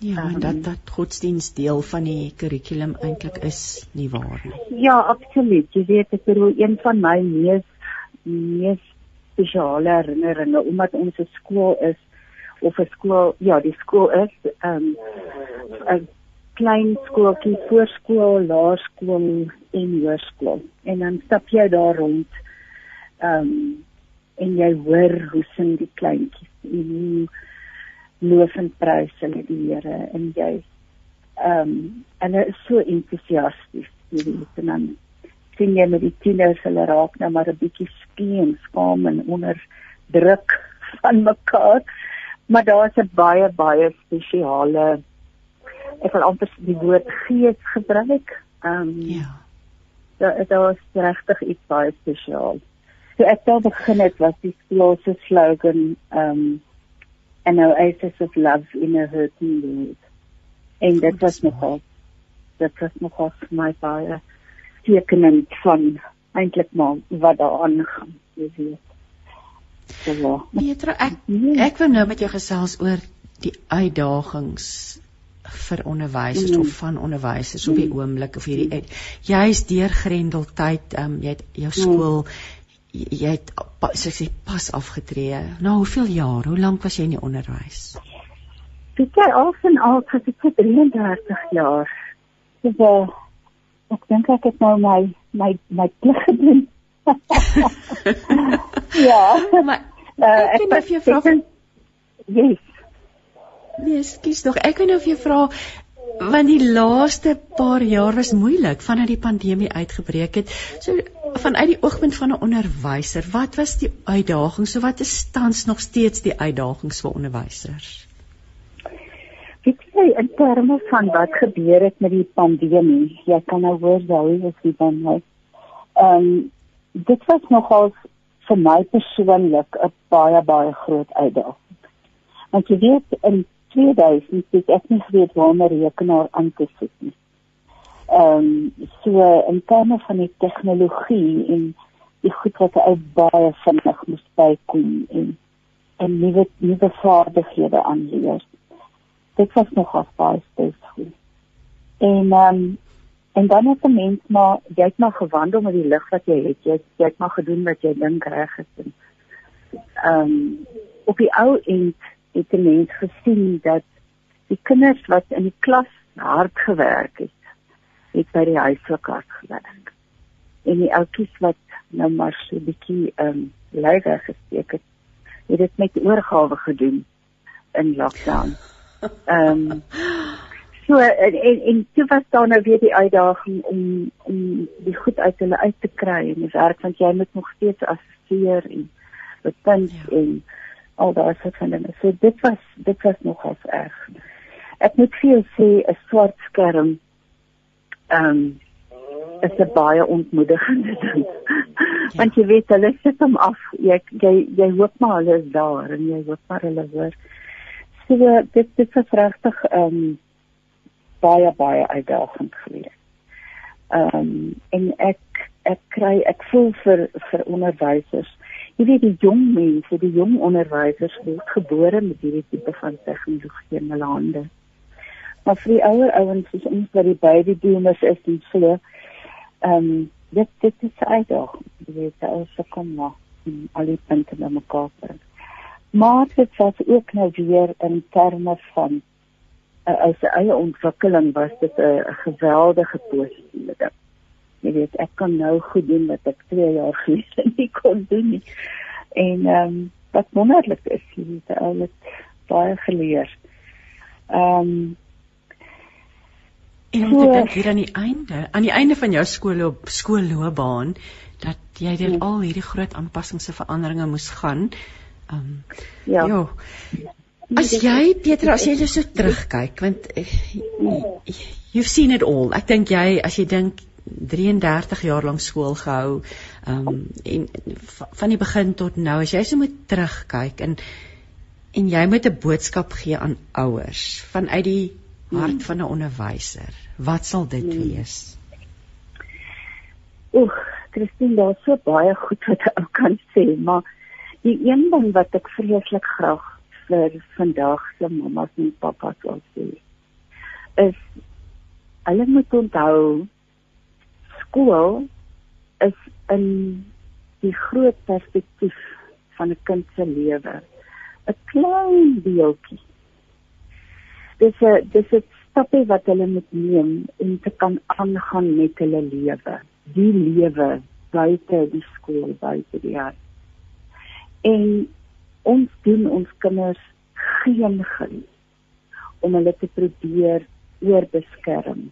Ja, um, dat dat godsdienst deel van die kurrikulum eintlik is nie waar nie. Ja, absoluut. Jy weet ek bedoel een van my mees mees spesiale herinneringe omdat ons 'n skool is of 'n skool ja, die skool is ehm um, klein skooltjie, voorskool, laerskool en hoërskool. En dan stap jy daar rond. Ehm um, en jy hoor hoe sing die kleintjies en hoe loof en prys hulle die Here en jy ehm um, en hulle is so entoesiasties, jy weet, en dan sien jy met die tieners hulle raak nou maar 'n bietjie skeen, skaam en onder druk van mekaar. Maar daar's 'n baie baie spesiale ek wil amper die woord gees gebruik. Ehm um, ja. Daar daar is regtig iets baie spesiaal. So ek het begin het was die skool se slogan ehm um, an oasis of love in a hurting world. En dit was nogal dit was nogal my baie tekenend van eintlik maar wat daar aangaan, jy weet. So, Petra, ek ek wil nou met jou gesels oor die uitdagings vir onderwysers mm. of van onderwysers mm. op die oomblik of hierdie jy's deur Grendeltyd, ehm um, jy het jou mm. skool mm. jy het so sê pas afgetree. Nou hoeveel jaar? Hoe lank was jy in die onderwys? Ek het al van al ek 33 jaar. So ek dink ek het nou my my my plig gedoen. ja. Maar uh, ek het vir jou vra. Yes. Nee, skus tog. Ek wil nou vir jou vra want die laaste paar jaar was moeilik vandat die pandemie uitgebreek het. So vanuit die oogpunt van 'n onderwyser, wat was die uitdagings? So wat is tans nog steeds die uitdagings vir onderwysers? Ek sê in terme van wat gebeur het met die pandemie, jy kan nou hoor dit is dan nou. Ehm um, dit was nogal vir my persoonlik 'n baie baie groot uitdaging. Want jy weet in 2000 het ek nie geweet waar my rekenaar aan te sit nie. Ehm um, so in terme van die tegnologie en die goed wat uit baie vinnig moes bykom en en nuwe nuwe vaardighede aanleer. Dit was nog baie spesifiek. En ehm um, en dan het 'n mens maar jy het maar gewandel met die lig wat jy het. Jy jy het maar gedoen wat jy dink reg is. Ehm um, op die ou end het 'n mens gesien dat die kinders wat in die klas hard gewerk het, het by die huiswerk hard gewerk. En die oudjies wat nou maar so 'n bietjie ehm um, leier gesteek het, het dit met oorgawe gedoen in lockdown. Ehm um, so en en, en toe was daar nou weer die uitdaging om om die goed uit hulle uit te kry en die werk want jy moet nog steeds assisteer en betuig ja. en al daai soort van dinge. So dit was dit was nogal erg. Ek moet vir jou sê 'n swart skerm ehm um, is 'n baie ontmoedigende ding. Want jy weet hulle sit hom af. Jy jy jy hoop maar hulle is daar en jy hoop maar hulle hoor. So dit dit was regtig ehm um, baie baie uitdagend geweest. Ehm um, en ek ek kry ek voel vir vir onderwysers jy weet die jong mense, die jong onderwysers word gebore met hierdie tipe van tegnologie in hulle hande. Maar vir die ouer ouens soos ons wat die baby boomers is, dis so ehm dit dit is uitdagend. Jy weet as se kom maar al die punte na mekaar bring. Maar dit was ook nou weer in terme van uh, as eie ontwikkeling was dit 'n geweldige positiewe ding jy weet ek kan nou goed doen wat ek 2 jaar gelede nie kon doen nie. En ehm um, wat wonderlik is, jy weet ou het baie geleer. Ehm um, en om te dink hier aan die einde, aan die einde van jou skoolloop skoolloopbaan dat jy deur hmm. al hierdie groot aanpassings en veranderinge moes gaan. Ehm um, ja. Jo, As jy Petra, as jy so terugkyk, want uh, you've seen it all. Ek dink jy as jy dink 33 jaar lank skool gehou. Ehm um, en van die begin tot nou, as jy so moet terugkyk en en jy moet 'n boodskap gee aan ouers vanuit die hart van 'n onderwyser, wat sal dit hmm. wees? Oek, Christine, daar is so baie goed wat ek kan sê, maar die een ding wat ek vreeslik graag vir vandag se mammas en pappas wil sê, is hulle moet onthou skool is in die groot perspektief van 'n kind se lewe 'n klein deeltjie. Dis 'n dis 'n stapie wat hulle moet neem om te kan aangaan met hulle lewe. Die lewe buite die skool, buite die huis. En ons doen ons kinders geen guns om hulle te probeer oorbeskerm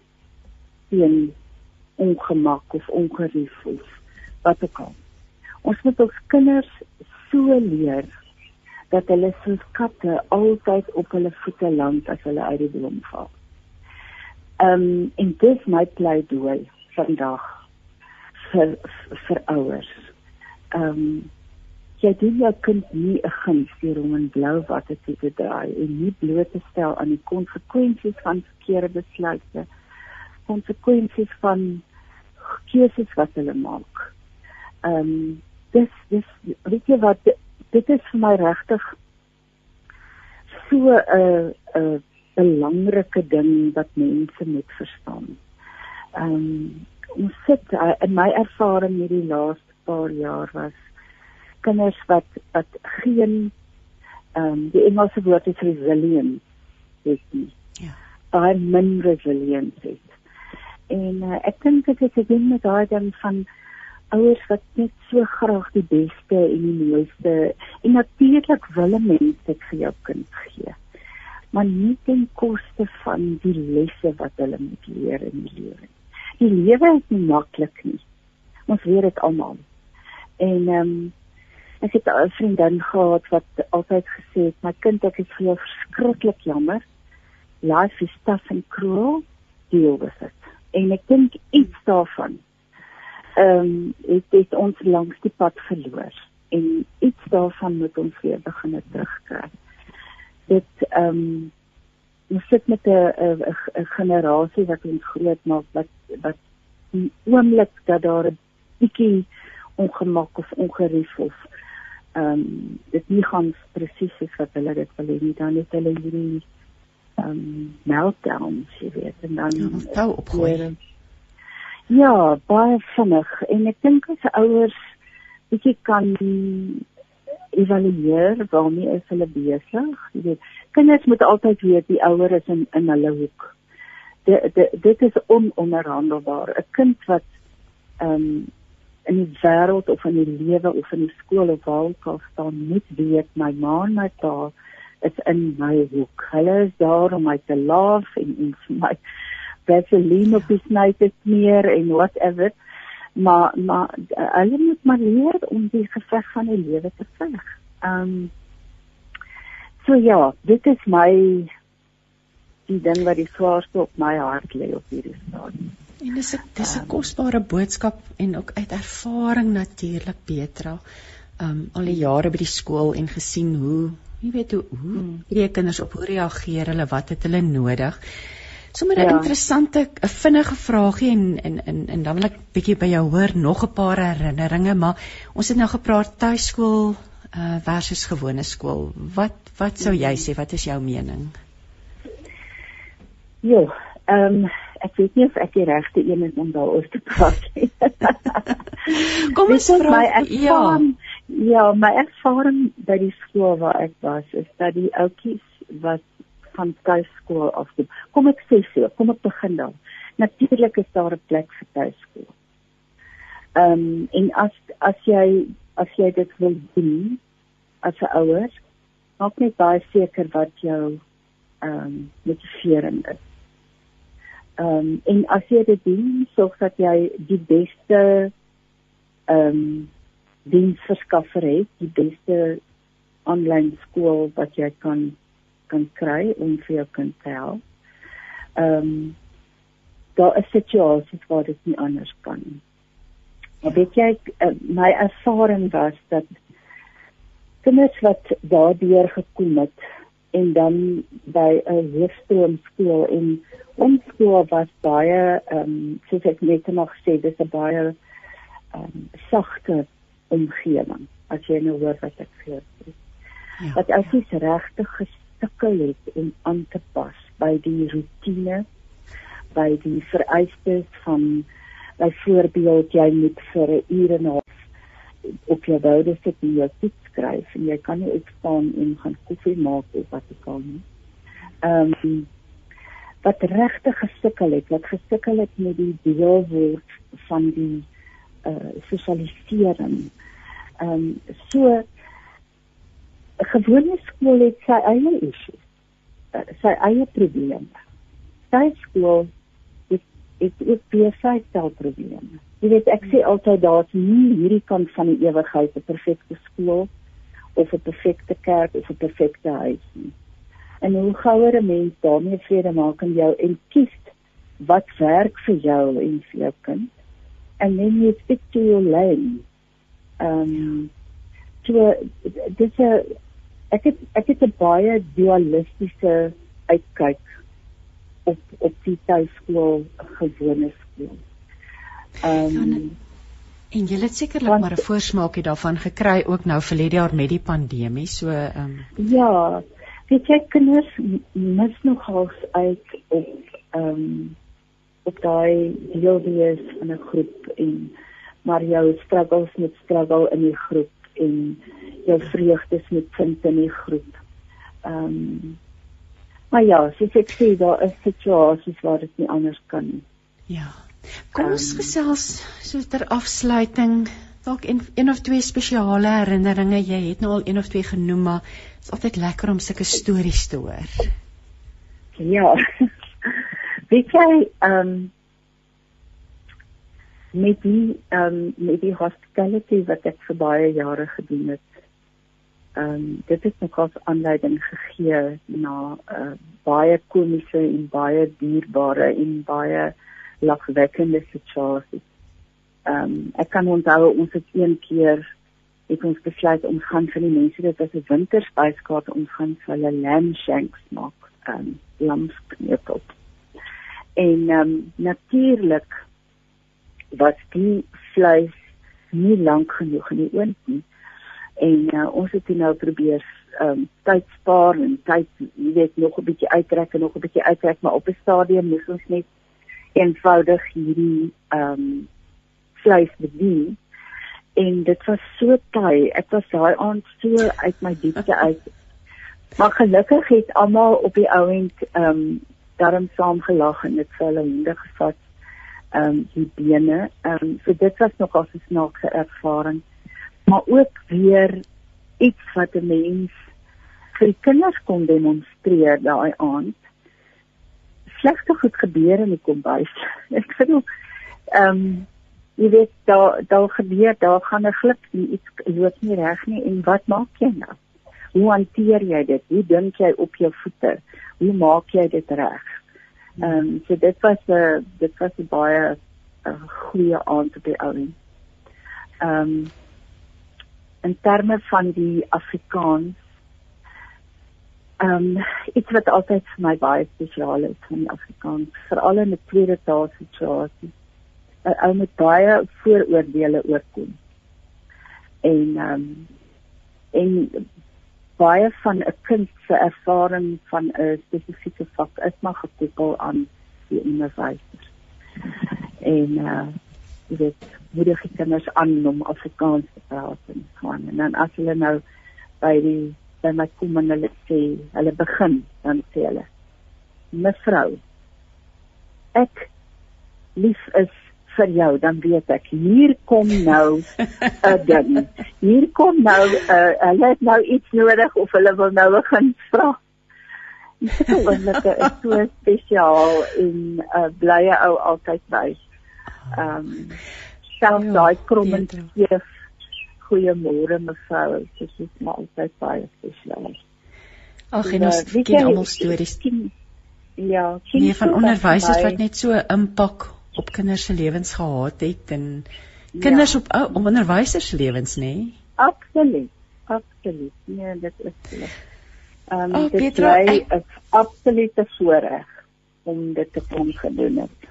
teen ongemak of ongerief of wat ook al. Ons moet ons kinders so leer dat hulle soos katte altyd op hulle voete land as hulle uit die boom val. Ehm um, en dis my pleidooi vandag vir vir ouers. Ehm um, jy doen jou kind nie 'n guns deur hom in blou watte te draai en nie bloot te stel aan die konsekwensies van verkeerde besluite, konsekwensies van keuses wat hulle maak. Ehm um, dis dis weet jy wat dit is vir my regtig so 'n uh, 'n uh, belangrike ding wat mense moet verstaan. Ehm um, ons sit uh, in my ervaring hierdie laaste paar jaar was kinders wat wat geen ehm um, die Engelse woord is resilient het nie. Ja. Baie min resilience het. En uh, ek dink dit is 'n ding met daai ding van ouers wat net so graag die beste en die mooiste en natuurlik wil 'n mens dit vir jou kind gee. Maar nie ten koste van die lesse wat hulle moet leer in die lewe. Die lewe is nie maklik nie. Ons weet dit almal. En ehm um, ek het 'n vriendin gehad wat altyd gesê het, "My kind, ek is vir jou verskriklik jammer. Life is tough and cruel. Deal with it." En ek dink iets daarvan ehm um, het dit ons langs die pad verloor en iets daarvan moet ons weer begin terugkry. Dit ehm um, ons sit met 'n 'n generasie wat ons groot maak wat wat die oomblik dat daar 'n bietjie ongemak of ongerief of ehm um, dit nie gaan presies soos wat hulle dit wil hê nie dan het hulle hierdie um, meltdowns jy weet en dan ja, opgooi. Ja, baie vinnig en ek dink as ouers bietjie kan evalueer waarmee is hulle besig. Jy weet, kinders moet altyd weet die ouer is in in hulle hoek. Dit dit is ononderhandelbaar. 'n Kind wat ehm um, in die wêreld of in die lewe of in die skool of waar ook al staan, moet weet my ma en my pa is in my hoek. Hulle is daar om my te laaf en en vir my vaseline op die snyte smeer en whatever. Maar maar hulle moet maar leer om die geveg van die lewe te veg. Um, So ja, dit is my die ding wat die swaarste op my hart lê op hierdie stadium. En dis 'n dis 'n kosbare boodskap en ook uit ervaring natuurlik Petra. Um al die jare by die skool en gesien hoe, jy weet hoe hoe hmm. hierdie kinders op hoe reageer hulle, wat het hulle nodig? Sommige ja. interessante 'n vinnige vraagie en en en en dan wil ek bietjie by jou hoor nog 'n paar herinneringe, maar ons het nou gepraat tuiskool uh versus gewone skool. Wat wat sou jy sê? Wat is jou mening? Jo, ehm um, ek weet nie of ek die regte een is om daaroor te praat nie. Kom ons vra my ervaring, ja. My ervaring by die skool waar ek was is dat die ouetjies wat van tuiskool af doen. Kom ek sê so, kom ek begin dan. Natuurlik is daar 'n plek vir tuiskool. Ehm um, en as as jy as jy dit wil doen as 'n ouer, maak net baie seker wat jou ehm um, motivering is. Ehm um, en as jy dit doen, sorg dat jy die beste ehm um, diensverskaffer het, die beste aanlyn skool wat jy kan kan kry om vir jou kind te help. Ehm um, daar is situasies waar dit nie anders kan nie. Maar weet jy, uh, my ervaring was dat kinders wat daardeur gekom het en dan by 'n hoofstroom skool en ons skool was baie ehm um, soos ek net nog sê, dis 'n baie ehm um, sagte omgewing as jy nou hoor wat ek sê. Ja, wat as jy ja. regtig gesukkel het om aan te pas by die rotine by die vereistes van byvoorbeeld jy moet vir 'n uur en 'n half op jou boude sit en jou toets skryf en jy kan nie opstaan en gaan koffie maak of wat ook al nie. Ehm um, wat regtig gesukkel het, wat gesukkel het met die deelword van die uh sosialisering. Ehm um, so gewone skool het sy eie issues, uh, sy eie probleme. Sy skool is het ook besigheidselprobleme. Jy weet ek sê altyd daar's nie hierdie kant van die ewigheid 'n perfekte skool of 'n perfekte kerk of 'n perfekte huis nie. En hoe gouer 'n mens daarmee vrede maak in jou en kies wat werk vir jou en vir jou kind and then you stick to your lane. Ehm um, so dis 'n ek het ek het 'n baie dualistiese uitkyk op op die tuiskool gewone skool. Ehm um, en jy het sekerlik maar 'n voorsmaakie daarvan gekry ook nou vir lede jaar met die pandemie so ehm um... Ja, weet jy kinders mis nogals uit op ehm um, op daai deel wees in 'n groep en maar jou struggles met struggle in die groep en jou vreugdes met vind in die groep. Ehm um, maar ja, soos ek sê daar is situasies waar dit nie anders kan nie. Ja. Kom ons um, gesels so ter afsluiting dalk een, een of twee spesiale herinneringe. Jy het nou al een of twee genoem, maar dit is altyd lekker om sulke stories te hoor. Ja. Weet jy, ehm um, met die ehm um, met die hospitality wat ek vir baie jare gedoen het. Ehm um, dit het my kos aanleiding gegee na 'n uh, eh, baie komiese en baie dierbare en baie lagwekkende situasies. Ehm um, ek kan onthou ons het een keer het ons besluit om gaan vir die mense dit as 'n winterspyskaart ons gaan vir hulle lamb shanks maak. Ehm um, lamskneepels en ehm um, natuurlik was die vleis nie lank genoeg in die oond nie. En uh, ons het nou probeer ehm um, tyd spaar en tyd jy weet nog 'n bietjie uittrek en nog 'n bietjie uittrek maar op 'n stadium moes ons net eenvoudig hierdie ehm um, vleis bedien. En dit was so taai. Ek was daai aand so uit my diepte uit. Maar gelukkig het almal op die ouend ehm um, daarom saam gelag en dit vir hulle honde gevat ehm um, die bene. Ehm um, so dit was nog as 'n snaakse ervaring. Maar ook weer iets wat 'n mens vir kinders kon demonstreer daai aand. Slegte goed gebeur in die kombuis. Ek sê nou ehm jy weet daar daar gebeur daar gaan 'n glip iets loop nie reg nie en wat maak jy nou hoe hanteer jy dit hoe dink jy op jou voete hoe maak jy dit reg? Ehm um, so dit was 'n dit was 'n baie 'n uh, goeie aand op die ou. Ehm um, in terme van die Afrikaans ehm um, iets wat altyd vir my baie spesiaal is van die Afrikaans, veral in 'n tweede taal situasie. 'n ou met baie vooroordeele oorkom. En ehm um, en baie van 'n kind se ervaring van 'n spesifieke vak is maar gekoppel aan die onderwysers. En uh jy weet, moedig die kinders aan om Afrikaans te praat en gaan. En dan as hulle nou by die by my kom en hulle sê, hulle begin, dan sê hulle: "Mevrou, ek lief is vir jou dan weet ek hier kom nou 'n ding. Hier kom nou 'n uh, hulle het nou iets nodig of hulle wil nou begin vra. Dit is wonderlik, is so spesiaal en 'n uh, blye ou altyd by. Ehm um, self ja, daai kommenteer goeiemôre mevrou, dit is maar altyd baie spesiaal. Ag en ons ken almal stories. Ja, nie van onderwysers wat net so impak op kinders se lewens gehad het en kinders ja. op ou onderwysers se lewens nê? Nee? Absoluut. Absoluut. Nee, dit is Ehm um, oh, dit Petra, is 'n absolute voorreg om dit te kon gedoen het.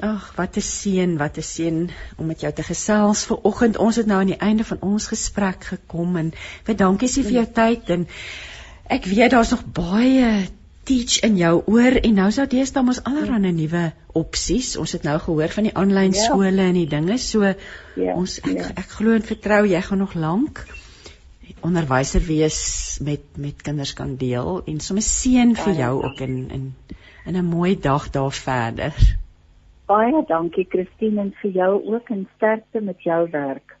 Ag, wat 'n seën, wat 'n seën om met jou te gesels ver oggend. Ons het nou aan die einde van ons gesprek gekom en baie dankie sê vir jou tyd en ek weet daar's nog baie teach in jou oor en nou sou deesdae mos allerlei nuwe opsies. Ons het nou gehoor van die aanlyn ja. skole en die dinge. So ja, ons ek, ja. ek, ek glo en vertrou jy gaan nog lank onderwyser wees met met kinders kan deel en sommer seën vir jou ook in in in 'n mooi dag daar verder. Baie dankie Christine en vir jou ook en sterkte met jou werk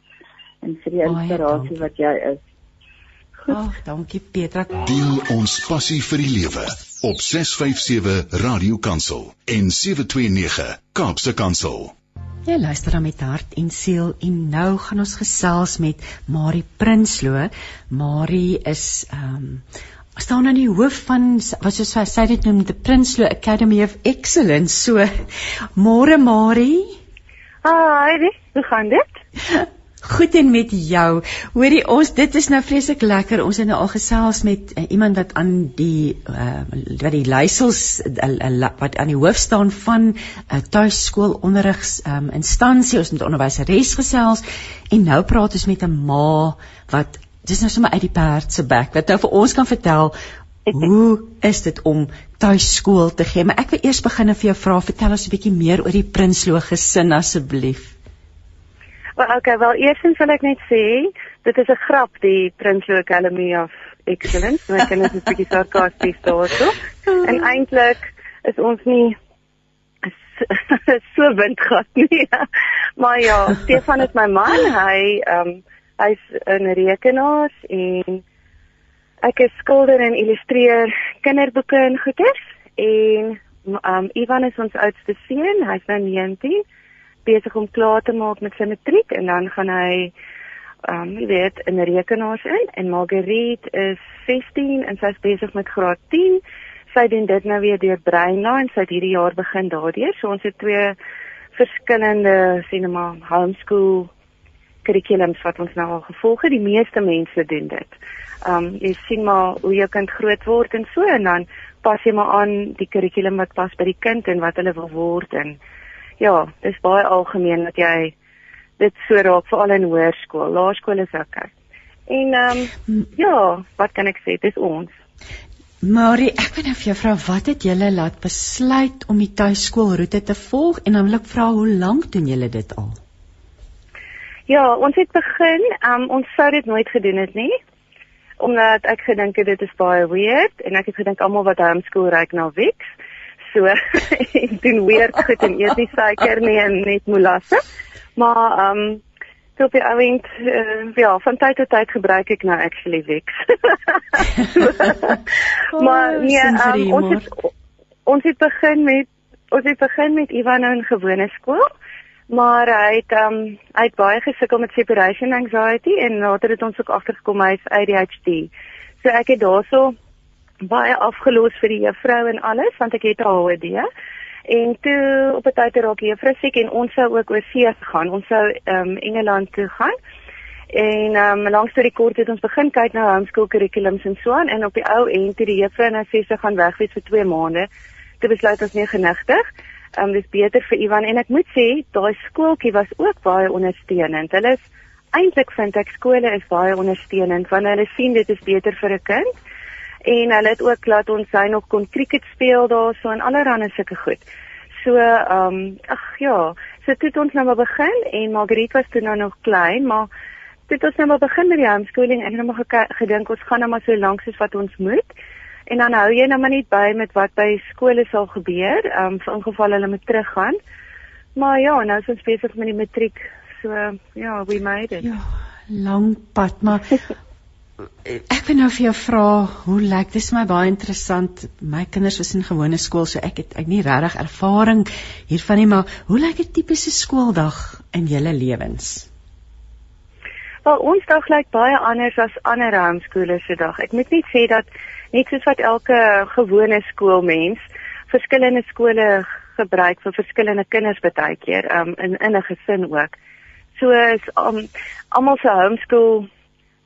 en vir die inspirasie wat jy is. Ag, dankie Petra. Deel ons passie vir die lewe op 657 Radio Kansel en 729 Kaapse Kansel. Jy luister dan met hart en siel en nou gaan ons gesels met Marie Prinsloo. Marie is ehm um, staan aan die hoof van wat soos sy dit noem the Prinsloo Academy of Excellence. So môre Marie. Hi, hoe gaan dit? Goed en met jou. Hoorie ons dit is nou vreeslik lekker. Ons het nou al gesels met uh, iemand wat aan die uh, wat die leiersels uh, uh, wat aan die hoof staan van 'n uh, tuiskoolonderrigs um, instansie. Ons het onderwyseres gesels en nou praat ons met 'n ma wat dis nou sommer uit die perd se bek wat nou vir ons kan vertel hoe is dit om tuiskool te gee? Maar ek wil eers begin en vir jou vra, vertel ons 'n bietjie meer oor die Prinsloo gesin asseblief. Wel okay, wel eersins wil ek net sê, dit is 'n grap die Prinsloo Academy of Excellence. My kinders is bietjie sarkasties daarso. En eintlik is ons nie so windgat nie. maar ja, Stefan is my man. Hy ehm um, hy's 'n rekenaars en ek is skilder en illustreer kinderboeke en goeders en ehm um, Ivan is ons oudste seun. Hy's nou 19 besig om klaar te maak met sy matriek en dan gaan hy ehm um, jy weet in rekenaars in en Marguerite is 16 en sy's besig met graad 10. Sy doen dit nou weer deur Breina en sy het hierdie jaar begin daardeur. So ons het twee verskillende sinema homeschool kurrikulums wat ons nou al gevolg het. Die meeste mense doen dit. Ehm um, jy sien maar hoe jou kind groot word en so en dan pas jy maar aan die kurrikulum wat pas by die kind en wat hulle wil word en ja, dis baie algemeen dat jy dit so raak veral in hoërskool. Laerskool is ok. En ehm um, ja, wat kan ek sê? Dis ons. Marie, ek wil nou vir jou vra wat het julle laat besluit om die tuiskoolroete te volg en dan wil ek vra hoe lank doen julle dit al? Ja, ons het begin, um, ons sou dit nooit gedoen het nie. Omdat ek gedink het dit is baie weird en ek het gedink almal wat homeschool reik na Wix so en doen weer goed en eet nie suiker nie en net molasse. Maar ehm um, so op die ouend uh, ja, van tyd tot tyd gebruik ek nou actually Wix. maar nee, um, ons het ons het begin met ons het begin met Ivan nou in gewone skool. Maar hy het ehm um, hy het baie gesukkel met separation anxiety en later het ons ook agtergekom hy is ADHD. So ek het daaroor baie afgelos vir die juffrou en alles want ek het 'n HOD. En toe op 'n tyd raak die juffrou siek en ons sou ook oor see gaan. Ons sou ehm um, Engeland toe gaan. En ehm um, langs die kort het ons begin kyk na homeschool kurrikulums en so aan en op die ou end toe die juffrou nou sê sy gaan weg wees vir 2 maande. Toe besluit ons nie genigtig. Ehm um, dis beter vir Ivan en ek moet sê daai skooltjie was ook baie ondersteunend. Hulle is eintlik vind ek skole is baie ondersteunend want hulle sien dit is beter vir 'n kind en hulle het ook laat ons hy nog kon cricket speel daarso en allerlei sulke goed. So ehm um, ag ja, so toe het ons nou maar begin en Margriet was toe nou nog klein, maar toe het ons nou maar begin met die homeschooling en nou maar gedink ons gaan nou maar so lank soos wat ons moet. En dan hou jy nou maar net by met wat by skole sal gebeur, ehm um, vir ingeval hulle moet teruggaan. Maar ja, nou is ons besig met die matriek. So ja, we made it. Ja, lang pad, maar ek wil nou vir jou vra hoe lyk dis my baie interessant. My kinders was in gewone skool so ek het ek nie regtig ervaring hiervan nie maar hoe lyk 'n tipiese skooldag in julle lewens? Wel ons dag lyk baie anders as ander homeschoolers se dag. Ek moet net sê dat net soos wat elke gewone skoolmens verskillende skole gebruik vir verskillende kinders baie keer um, in in 'n gesin ook. So is um, almal se homeschool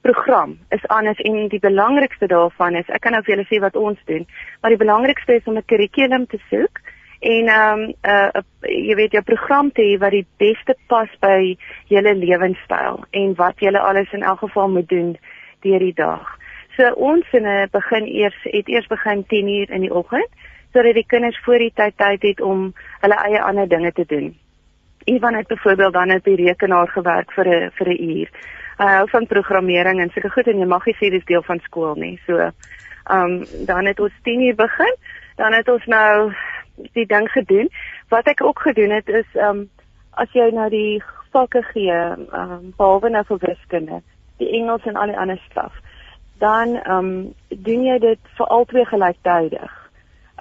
program is anders en die belangrikste daarvan is ek kan nou vir julle sê wat ons doen maar die belangrikste is om 'n kurrikulum te soek en ehm um, uh, uh jy weet jou program te hê wat die beste pas by julle lewenstyl en wat julle alles in elk geval moet doen deur die dag. So ons in 'n begin eers het eers begin 10:00 in die oggend sodat die kinders voor die tyd tyd het om hulle eie ander dinge te doen. Ivan het byvoorbeeld dan op die rekenaar gewerk vir 'n vir 'n uur hy hou van programmering en sulke goed en jy mag nie sê dis deel van skool nie. So, ehm um, dan het ons 10 uur begin. Dan het ons nou die ding gedoen. Wat ek ook gedoen het is ehm um, as jy nou die vakke gee, ehm um, behalwe nou vir wiskunde, die Engels en al die ander stof, dan ehm um, doen jy dit vir albei gelyktydig.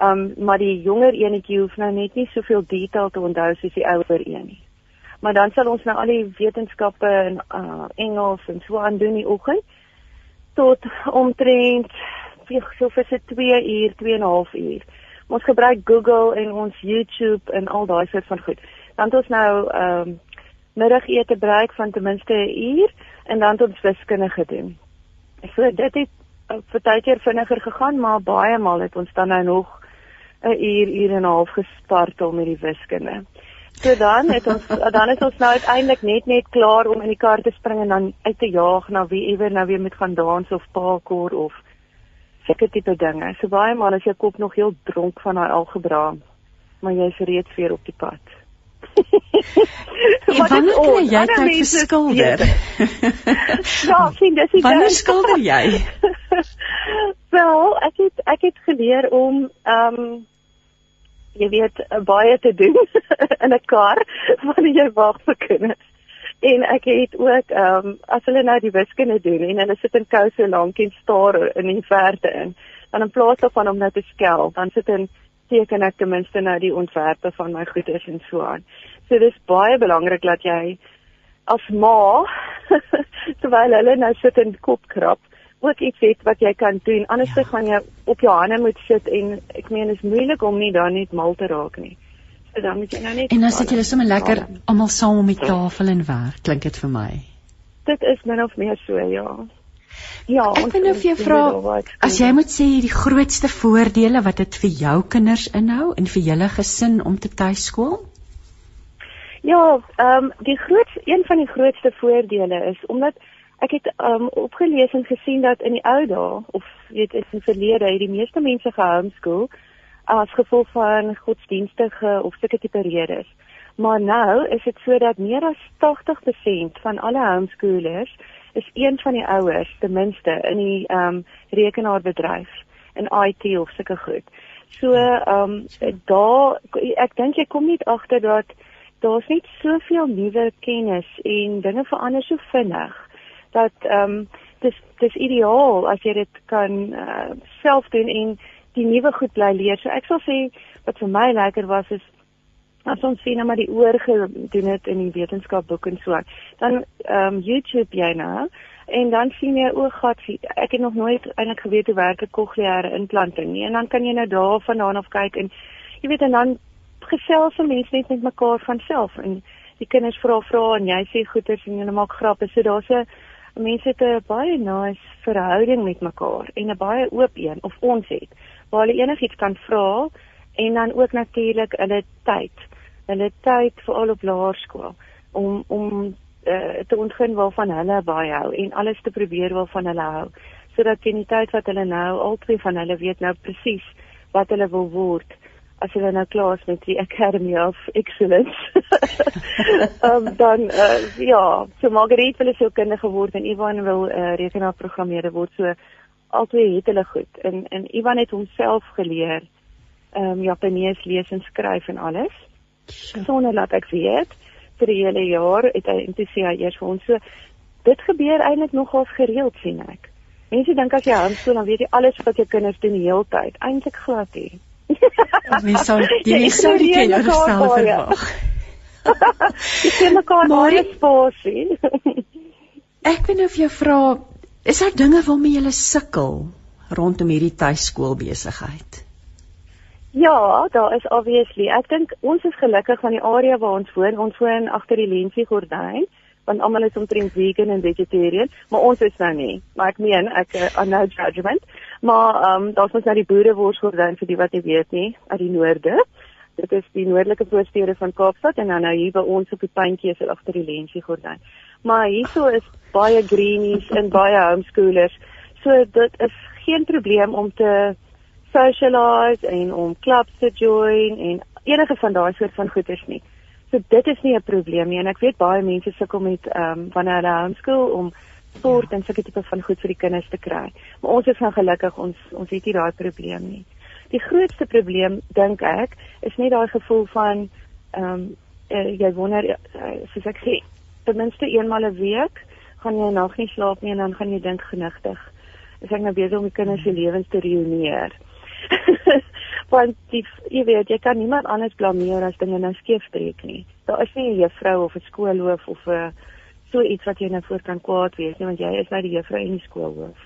Um maar die jonger enetjie hoef nou net nie soveel detail te onthou soos die ouer een nie. Maar dan sal ons nou al die wetenskappe en uh Engels en so aan doen die oggend tot omtrent so vir se 2 uur, 2 en 'n half uur. Ons gebruik Google en ons YouTube en al daai soort van goed. Dan het ons nou ehm um, middagete gebruik van ten minste 'n uur en dan het ons wiskunde gedoen. So dit het uh, vir tyd keer vinniger gegaan, maar baie maal het ons dan nou nog 'n uur, uur en 'n half gespartel met die wiskunde. So dan het ons dan is ons nou uiteindelik net net klaar om in die kar te spring en dan uit te jaag na wie ewer nou weer met gaan dans of parkour of sulke tipe dinge. So baie maal as jou kop nog heel dronk van daai algebra, maar jy's reeds weer op die pad. En wanneer kry jy tyd vir skilder? ja, sien dis die Wanneer skilder jy? Wel, ek het ek het geleer om ehm um, jy weet baie te doen in 'n kar wanneer jy wag vir kinders. En ek het ook ehm um, as hulle nou die wiskunde doen en hulle sit in kou so lank en staar in die verte in, dan in plaas daarvan om net te skel, dan sit in teken ek ten minste nou die ontwerpe van my goeders en so aan. So dis baie belangrik dat jy as ma terwyl hulle nou sit en kop krap, ook iets het wat jy kan doen. Anders ja. gaan jy op jou hande moet sit en ek meen is moeilik om nie dan net mal te raak nie. So dan moet jy nou net En dan sit julle sommer lekker almal saam om die tafel en werk, klink dit vir my. Dit is min of meer so, ja. Ja, ek wil nou vir jou vra as jy moet sê die grootste voordele wat dit vir jou kinders inhou en vir julle gesin om te tuiskool? Ja, ehm um, die grootste een van die grootste voordele is omdat Ek het um opgelees en gesien dat in die ou dae of weet in die verlede het die meeste mense gehomeschool as gevolg van godsdienstige of sulke tipe redes. Maar nou is dit sodat meer as 80% van alle homeschoolers is een van die ouers ten minste in die um rekenaarbedryf in IT of sulke goed. So um daar ek dink jy kom nie agter dat daar's net soveel nuwe kennis en dinge verander so vinnig dat ehm um, dis dis ideaal as jy dit kan uh, self doen en die nuwe goed bly leer. So ek sal sê wat vir my lekker was is as ons sien maar die oor gedoen het in die wetenskapboek en so. Dan ehm um, YouTube jy nou en dan sien jy o, gat, ek het nog nooit eintlik geweet hoe werk 'n kokleaire implanting nie. En dan kan jy nou daarvandaan af kyk en jy weet en dan gesels mense net met mekaar van self en die kinders vra vra en jy sê goeters en hulle maak grappe. So daar's 'n mense het 'n baie nice verhouding met mekaar en 'n baie oop een of ons het waar hulle enigiets kan vra en dan ook natuurlik hulle tyd. Hulle tyd veral op laerskool om om uh, te ontgin waarvan hulle baie hou en alles te probeer waarvan hulle hou sodat teen die tyd wat hulle nou albei van hulle weet nou presies wat hulle wil word as hulle nou klaar is met die Academy of Excellence. um, dan uh, ja, so Margriet wil sy kinders geword en Ivan wil uh, rekenaarprogrammeerder word. So albei het hulle goed. En en Ivan het homself geleer ehm um, Japanees lees en skryf en alles. Sonder laat ek weet vir die hele jaar het hy entoesias eers vir ons. So dit gebeur eintlik nogals gereeld sien ek. Mense dink as jy handskool dan weet jy alles wat jou kinders doen die hele tyd. Eintlik glad nie. Mens sou jy sou die kinders gestel verwag. Jy sien mekaar baie spasie. Ek wil nou vir jou vra, is daar dinge waarmee jy sukkel rondom hierdie tuiskool besigheid? Ja, daar is obviously. Ek dink ons is gelukkig van die area waar ons woon. Ons woon agter die Lensie gordyn want almal is omtrent vegan en vegetarian, maar ons is nou nie. Maar ek meen, ek uh, no judgment. Maar ehm um, daar's ons nou die boereworsgordyn vir die wat nie weet nie, uit die noorde. Dit is die noordelike voorstede van Kaapstad en dan nou hier by ons op die puntjie is agter die lensie gordyn. Maar hierso is baie greenies en baie homeschoolers. So dit is geen probleem om te socialize en om clubs te join en enige van daai soort van goeders nie. So dit is nie 'n probleem nie en ek weet baie mense sukkel met ehm um, wanneer hulle homeschool om sport en sulke tipe van goed vir die kinders te kry. Maar ons is nou gelukkig ons ons het nie daai probleem nie. Die grootste probleem dink ek is net daai gevoel van ehm um, uh, jy wonder uh, soos ek sê ten minste eenmal 'n een week gaan jy nog nie slaap nie en dan gaan jy dink genigtig. Is ek nou besig om die kinders se lewens te reunieer. Want die, jy weet, jy kan niemand anders blameer as dinge nou skeefbreek nie. Daar is nie 'n juffrou of 'n skoolhoof of 'n so iets wat jy nou voor kan kwaad wees nie, want jy is nou die juffrou en die skoolhoof.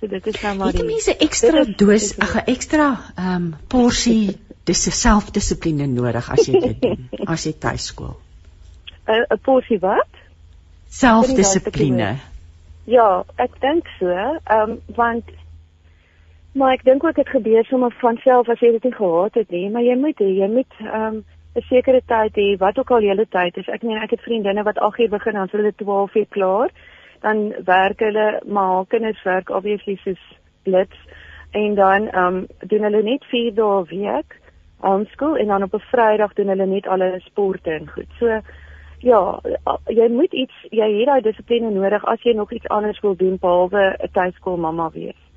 So dit is nou maar die mense ekstra doos, ag 'n ekstra ehm um, porsie dis selfdissipline nodig as jy dit doen as jy tuiskool. 'n 'n porsie wat? Selfdissipline. Ja, ek dink so, ehm um, want Maar ek dink ook dit gebeur sommer van self as jy dit nie gehad het nie, maar jy moet jy moet ehm um, 'n sekere tyd hê wat ook al julle tyd is. Ek meen ek het vriendinne wat 8 uur begin dan hulle 12 uur klaar. Dan werk hulle maar kinders werk obviously soos blits en dan ehm um, doen hulle net 4 dae 'n week homeschool en dan op 'n Vrydag doen hulle net alle sporte en goed. So ja, jy moet iets jy het daai dissipline nodig as jy nog iets anders wil doen behalwe 'n tuiskool mamma wees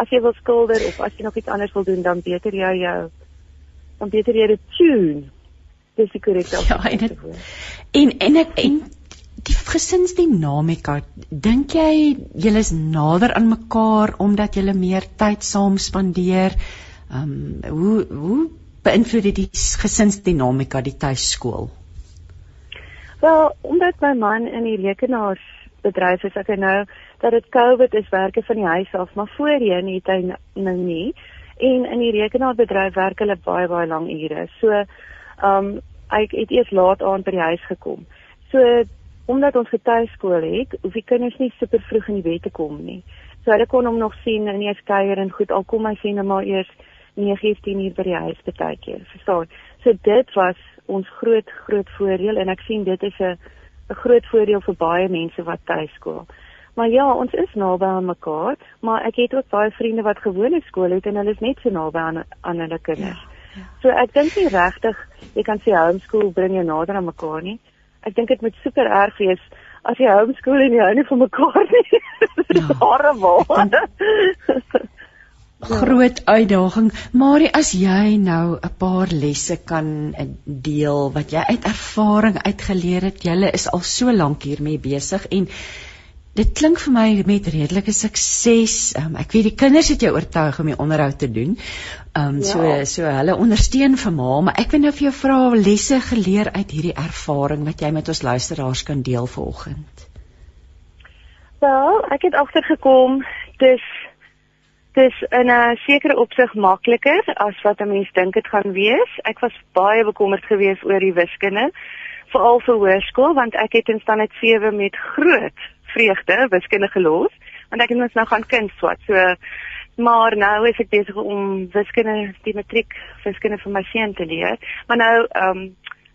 as jy wil skilder of as jy nog iets anders wil doen, dan beter jy jou dan beter jy dit tune. Dis die korrekte Ja, en het, en en ek en die gesinsdinamika, dink jy julle is nader aan mekaar omdat julle meer tyd saam spandeer? Ehm um, hoe hoe beïnvloed dit die gesinsdinamika die tuiskool? Wel, omdat my man in die rekenaarsbedryf is, ek nou dat dit COVID is werke van die huis af, maar voorheen het hy nou nie. En in die rekenaarbedryf werk hulle baie baie lang ure. So, um, ek het eers laat aand by die huis gekom. So, omdat ons getuieskool het, hoef die kinders nie super vroeg in die bed te kom nie. So hulle kon hom nog sien in die skeuier en goed al kom hy sien hom maar eers 9:10 uur by die huis baie keer. Verstaan? So dit was ons groot groot voordeel en ek sien dit is 'n 'n groot voordeel vir baie mense wat tuiskool. Maar ja, ons is naby aan mekaar, maar ek het ook baie vriende wat gewone skool het en hulle is net so naby aan aan hulle kinders. Ja. So ek dink nie regtig jy kan sê homeschool bring jou nader aan mekaar nie. Ek dink dit moet super erg wees as jy homeschool en jy hou nie van mekaar nie. Ja. Horrible. Groot uitdaging. Marie, as jy nou 'n paar lesse kan deel wat jy uit ervaring uitgeleer het. Julle is al so lank hiermee besig en Dit klink vir my met redelike sukses. Um, ek weet die kinders het jou oortuig om die onderhoud te doen. Ehm um, ja. so so hulle ondersteun vir ma, maar ek wil nou vir jou vra lesse geleer uit hierdie ervaring wat jy met ons luisteraars kan deel vanoggend. Wel, ek het agtergekom dis dis in 'n sekere opsig makliker as wat 'n mens dink dit gaan wees. Ek was baie bekommerd geweest oor die wiskunde, veral vir hoërskool want ek het in standaard 7 met groot vreugde wiskunde gelos want ek het mos nou gaan kunswat. So maar nou is ek besig om wiskunde die matriek wiskunde vir my seun te leer. Maar nou ehm um,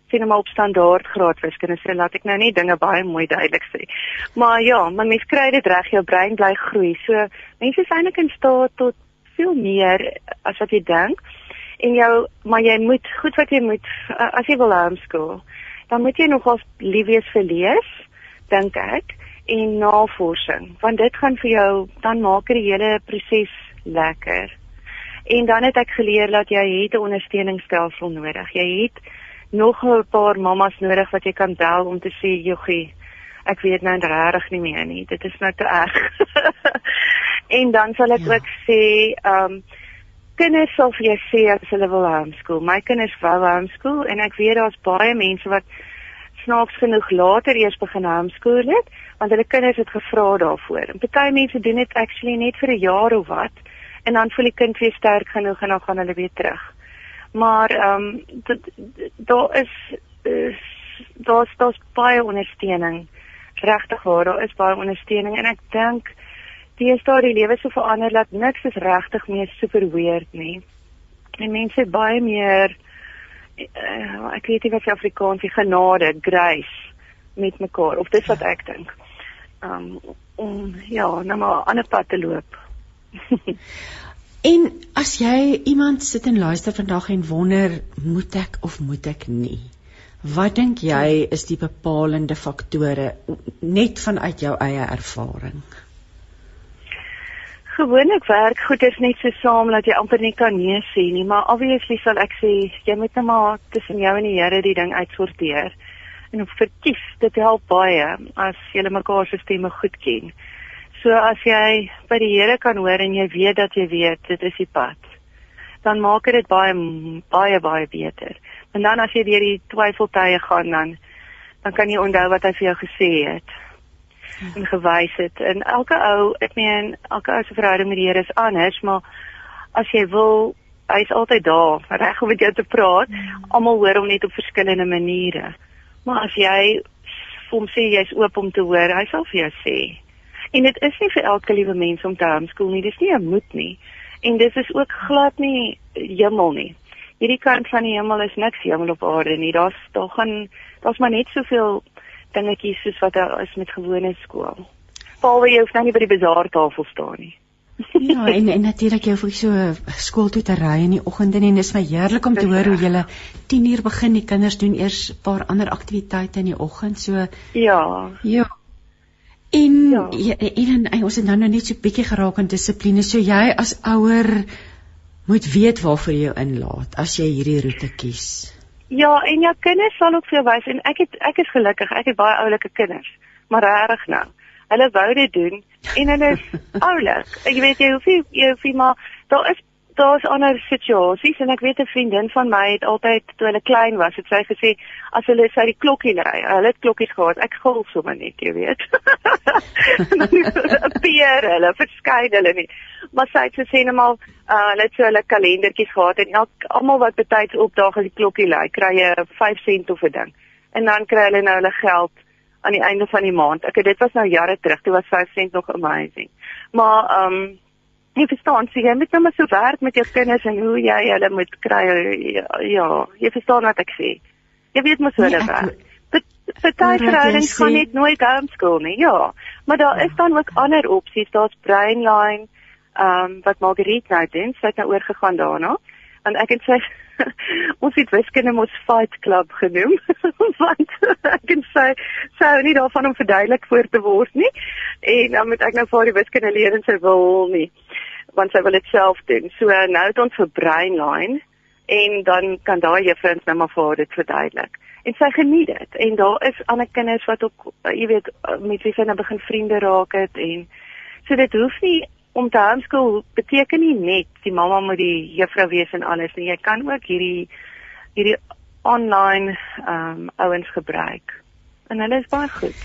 sien hom op standaard graad wiskunde so laat ek nou nie dinge baie mooi duidelik sê. Maar ja, maar mens kry dit reg, jou brein bly groei. So mense is eintlik in staat tot veel meer as wat jy dink. En jou maar jy moet goed wat jy moet as jy wil homeschool, dan moet jy nogals lief wees vir lees, dink ek en navorsing want dit gaan vir jou dan maak die hele proses lekker. En dan het ek geleer dat jy het 'n ondersteuningsstelsel nodig. Jy het nog 'n paar mammas nodig wat jy kan bel om te sê, "Joggie, ek weet nou regtig nie meer nie. Dit is nou te erg." en dan sal ek ja. ook sê, ehm um, kinders sal vir jou sê as hulle wil homeschool. My kinders wou homeschool en ek weet daar's baie mense wat snaaks genoeg later eers begin homeschool het want hulle kinders het gevra daarvoor. En baie mense doen dit actually net vir 'n jaar of wat en dan voel die kind weer sterk genoeg en dan gaan hulle weer terug. Maar ehm um, daar is daar's daar's baie ondersteuning. Regtig waar, daar is baie ondersteuning en ek dink die is daar die lewe so verander dat niks is regtig meer super weird nie. En mense baie meer uh, ek weet nie wat se Afrikaans die genade, grace met mekaar of dis wat ek dink. Um om ja, nou maar 'n ander pad te loop. en as jy iemand sit en luister vandag en wonder, moet ek of moet ek nie? Wat dink jy is die bepalende faktore net vanuit jou eie ervaring? Gewoonlik werk goeders net so saam dat jy amper nie kan nee sê nie, maar obviously sal ek sê jy moet net maar tussen jou en die Here die ding uitsorteer. En verkies, dit help baie as jy mekaar se stemme goed ken. So as jy by die Here kan hoor en jy weet dat jy weet dit is die pad, dan maak dit baie baie baie beter. En dan as jy deur die twyfeltye gaan dan dan kan jy onthou wat hy vir jou gesê het en gewys het. En elke ou, ek meen, elke ou se verhouding met die Here is anders, maar as jy wil, hy's altyd daar, reg om met jou te praat. Almal hoor hom net op verskillende maniere. Maar as jy hom sê jy's oop om te hoor, hy sal vir jou sê. En dit is nie vir elke liewe mens om te homeschool nie, dis nie 'n moet nie. En dis is ook glad nie hemel nie. Hierdie kant van die hemel is niks hemel op aarde nie. Daar's daar gaan daar's maar net soveel dingetjies soos wat daar is met gewone skool. Behalwe jy hoef nou nie by die bazaartafel staan nie. ja, en en natuurlik jy hoef so skool toe te ry in die oggende en dis my heerlik om te hoor hoe julle 10 uur begin. Die kinders doen eers 'n paar ander aktiwiteite in die oggend. So Ja. Ja. En ja. en, en ons het nou nou net so bietjie geraak aan dissipline. So jy as ouer moet weet waarvoor jy jou inlaat as jy hierdie roete kies. Ja, en jou kinders sal ook vir jou wys en ek het ek is gelukkig. Ek het baie oulike kinders, maar regtig nou. Hulle wou dit doen en hulle is oulik. Ek weet jy hoef nie jy hoef nie maar daar is daar's ander situasies en ek weet 'n vriendin van my het altyd toe hulle klein was, het sy gesê as hulle sy die klokkie ry, hulle het klokkies gehad. Ek gil sommer net, jy weet. Appear hulle, verskyn hulle nie. Maar sy het gesê net maar uh, hulle het so hulle kalendertjies gehad en elk almal wat betyds opdaag as die klokkie lui, kry jy 5 sent of 'n ding. En dan kry hulle nou hulle geld aan die einde van die maand. Ek dit was nou jare terug, toe was 5 sent nog amazing. Maar ehm um, jy verstaan, sê jy moet nou maar so werk met jou kinders en hoe jy hulle moet kry. Ja, ja jy verstaan wat ek sê. Jy weet mos hoe dit nee, werk. Party verhoudings gaan net nooit homeschool nie. Ja, maar daar ja. is dan ook ander opsies. Daar's Brainline, ehm um, wat Margriet nou doen, sy het nou oorgegaan daarna. En ek het sê ons het wiskunde mos fight club genoem want ek kan sê sou nie daarvan om verduidelik voor te word nie. En dan moet ek nou vir die wiskunde leer en sy wil nie want sy wil dit self doen. So nou het ons vir Brainline en dan kan daai juffrou net maar vir dit verduidelik. En sy geniet dit. En daar is ander kinders wat ook jy weet met wie sy nou begin vriende raak het en so dit hoef nie om te homeschool beteken nie net die mamma moet die juffrou wees en alles nie. Jy kan ook hierdie hierdie online ehm um, ouens gebruik. En hulle is baie goed.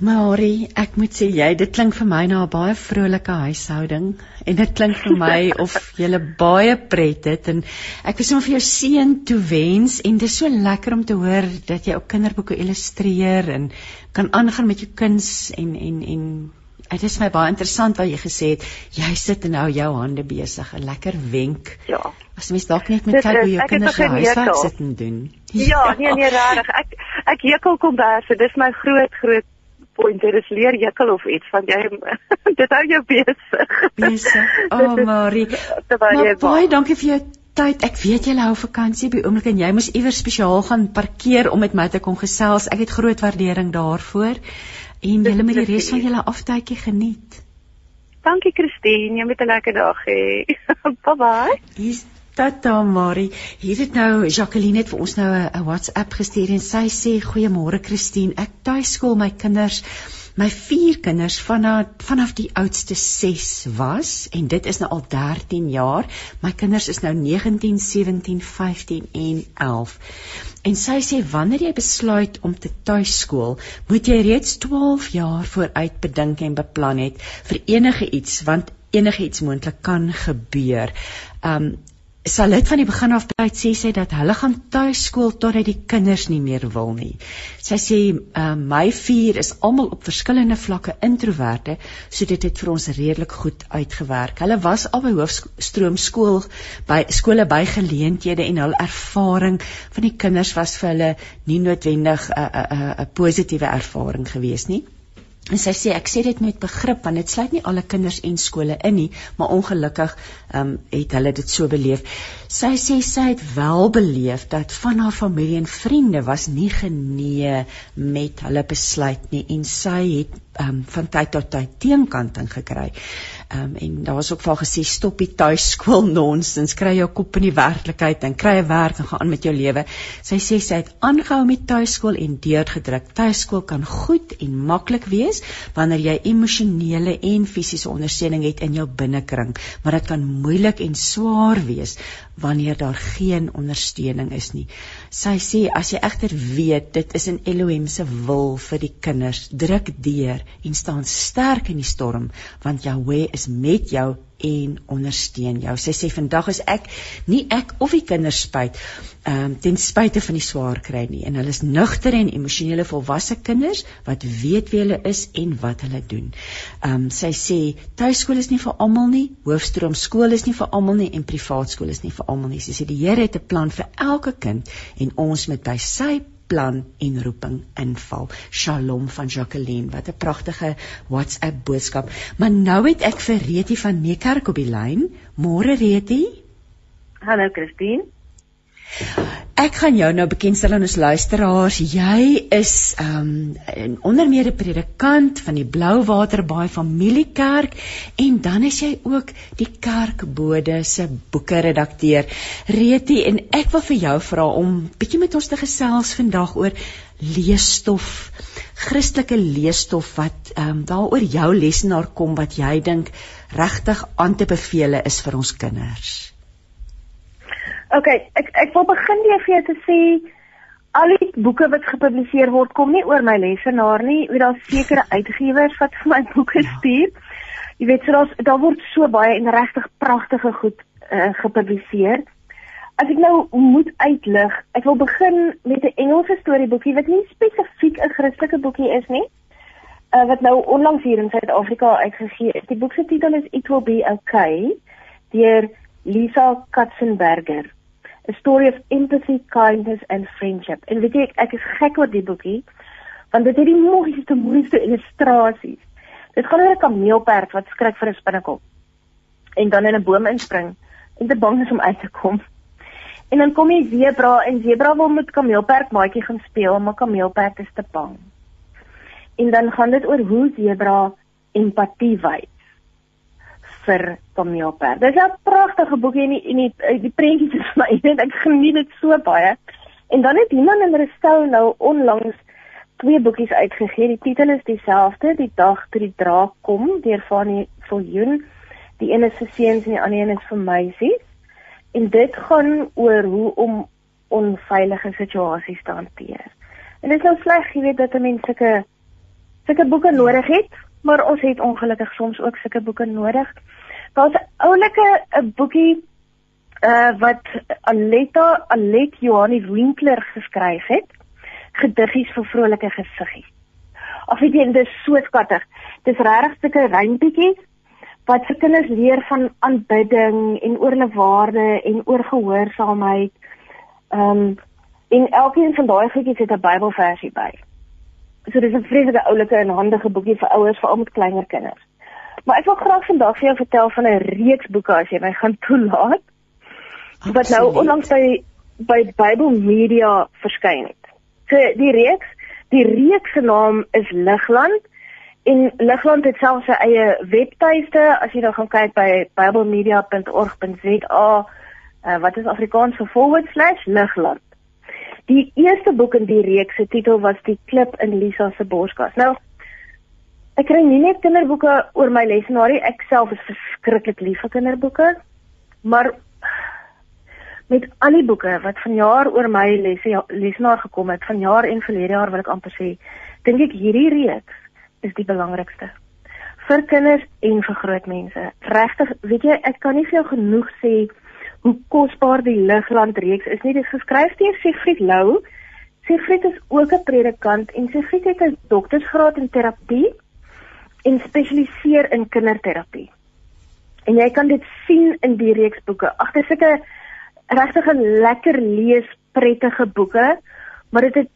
Marie, ek moet sê jy, dit klink vir my na 'n baie vrolike huishouding en dit klink vir my of jy baie pret het en ek wil sommer vir jou seën toewens en dit is so lekker om te hoor dat jy ook kinderboeke illustreer en kan aangaan met jou kuns en en en dit is my baie interessant wat jy gesê het jy sit en nou jou hande besig 'n lekker wenk. Ja. As mens dalk net moet kyk hoe jou kinders se huiswerk sit en doen. Ja, nee nee regtig. Ek ek hekel komberse. Dis my groot groot pointer is leer jekkel of iets van jy dit hou jou besig. Besig. O, oh, Marie. Terwyl jy baie dankie vir jou tyd. Ek weet jy hou vakansie by oomblik en jy moes iewers spesiaal gaan parkeer om met my te kom gesels. Ek het groot waardering daarvoor. En julle met die res van julle aftydjie geniet. Dankie Christine, jy moet 'n lekker dag hê. bye bye. Hier's Tata Marie, hier het nou Jacqueline het vir ons nou 'n WhatsApp gestuur en sy sê goeiemôre Christine, ek tuiskool my kinders, my vier kinders vanaf vanaf die oudste 6 was en dit is nou al 13 jaar. My kinders is nou 19, 17, 15 en 11. En sy sê wanneer jy besluit om te tuiskool, moet jy reeds 12 jaar vooruit bedink en beplan het vir enige iets want enige iets moontlik kan gebeur. Um sal dit van die begin af tyd sê sy dat hulle gaan tuiskool totdat die kinders nie meer wil nie. Sy sê uh, my vier is almal op verskillende vlakke introverte, so dit het vir ons redelik goed uitgewerk. Hulle was al by hoofstroom skool by skole by geleenthede en hul ervaring van die kinders was vir hulle nie noodwendig 'n uh, 'n uh, 'n uh, positiewe ervaring gewees nie. En sy sê ek sê dit met begrip want dit sluit nie alle kinders en skole in nie, maar ongelukkig um, het hulle dit so beleef. Sy sê sy het wel beleef dat van haar familie en vriende was nie genee met hulle besluit nie en sy het um, van tyd tot tyd teenkanting gekry. Um, en daar was ook vir gesê stop die tuiskool nonsens, kry jou kop in die werklikheid en kry 'n werk en gaan aan met jou lewe. Sy sê sy het aangehou met tuiskool en deurgedruk. Tuiskool kan goed en maklik wees wanneer jy emosionele en fisiese ondersteuning het in jou binnekring, maar dit kan moeilik en swaar wees wanneer daar geen ondersteuning is nie. Sy sê as jy egter weet dit is in Elohim se wil vir die kinders, druk deur en staan sterk in die storm want Jahweh is met jou en ondersteun jou. Sy sê vandag is ek nie ek of die kinders spyt ehm um, ten spyte van die swaar kry nie en hulle is nugter en emosionele volwasse kinders wat weet wie hulle is en wat hulle doen. Ehm um, sy sê tuiskool is nie vir almal nie, hoofstroom skool is nie vir almal nie en privaat skool is nie vir almal nie. Sy sê die Here het 'n plan vir elke kind en ons moet by sy plan en roeping inval. Shalom van Jacqueline. Wat 'n pragtige WhatsApp boodskap. Maar nou het ek vir Retie van Nekerk op die lyn. Môre Retie. Hallo Christine. Ek gaan jou nou bekendstel aan ons luisteraars. Jy is um 'n ondermeerde predikant van die Blouwaterbaai Familiekerk en dan is jy ook die kerkbode se boeke redakteur. Reti en ek wil vir jou vra om bietjie met ons te gesels vandag oor leesstof. Christelike leesstof wat ehm um, daaroor jou lesenaar kom wat jy dink regtig aan te beveel is vir ons kinders. OK, ek ek wil begin weer vir jou te sê al die boeke wat gepubliseer word kom nie oor my lesenaar nie. Jy weet daar's sekere uitgewers wat vir my boeke ja. stuur. Jy weet so daar's daar word so baie en regtig pragtige goed uh, gepubliseer. As ek nou moet uitlig, ek wil begin met 'n Engelse storieboekie wat nie spesifiek 'n Christelike boekie is nie. Uh, wat nou onlangs hier in Suid-Afrika uitgegee is. Die boek se titel is It Will Be Okay deur Lisa Katzenberger. A Story of Empathy, Kindness and Friendship. En weet jy ek, ek is gek oor die boekie want dit het die mooiste mooiste illustrasies. Dit gaan oor 'n kameelperd wat skrik vir 'n spinnekop en dan in 'n boom inspring en te bang is om uit te kom. En dan kom die zebra en zebra wil met kameelperd maatjie gaan speel, maar kameelperd is te bang. En dan gaan dit oor hoe zebra empatie wys vir Kameelperd. Dis 'n pragtige boekie en die die, eh, die prentjies is my en ek geniet dit so baie. En dan het iemand in Restel nou onlangs twee boekies uitgegee. Die titel is dieselfde, Die dag toe die draak kom deur Fanny Viljoen. Die een is vir seuns en die ander een is vir meisies. En dit gaan oor hoe om onveilige situasies te hanteer. En dit is nou sleg, jy weet dat mense sulke sulke boeke nodig het maar ons het ongelukkig soms ook sulke boeke nodig. Daar's 'n oulike 'n boekie uh wat Aletta Alet Johanie Winkler geskryf het. Gediggies vir vrolike gesiggies. Of weet jy, dit is so skattig. Dis regtig sulke rympietjies wat vir kinders leer van aanbidding en oor hulle waarde en oor gehoorsaamheid. Ehm um, en elkeen van daai goedjies het 'n Bybelversie by. So dis 'n vreeslike oulike en handige boekie vir ouers veral met kleiner kinders. Maar ek wil graag vandag vir jou vertel van 'n reeks boeke as jy my gaan toelaat. Absoluut. Wat nou onlangs by by Bible Media verskyn het. So die reeks, die reeks se naam is Ligland en Ligland het self sy eie webtuiste as jy nou gaan kyk by biblemedia.org.za uh, wat is Afrikaans vir forward slash Ligland. Die eerste boek in die reeks se titel was Die klip in Lisa se borskas. Nou ek kry nie net kinderboeke oor my lesenaarie, ek self is verskriklik lief vir kinderboeke. Maar met al die boeke wat vanjaar oor my lesse lesenaar gekom het, vanjaar en verlede jaar wil ek amper sê, dink ek hierdie reeks is die belangrikste vir kinders en vir groot mense. Regtig, weet jy, ek kan nie vir jou genoeg sê hoe kosbaar die Ligland reeks is nie. Dit is geskryf deur Siegfried Lou. Siegfried is ook 'n predikant en Siegfried het 'n doktorsgraad in terapie en spesialiseer in kinderterapie. En jy kan dit sien in die reeks boeke. Ag, dit is 'n regtig 'n lekker lees, prettige boeke, maar dit het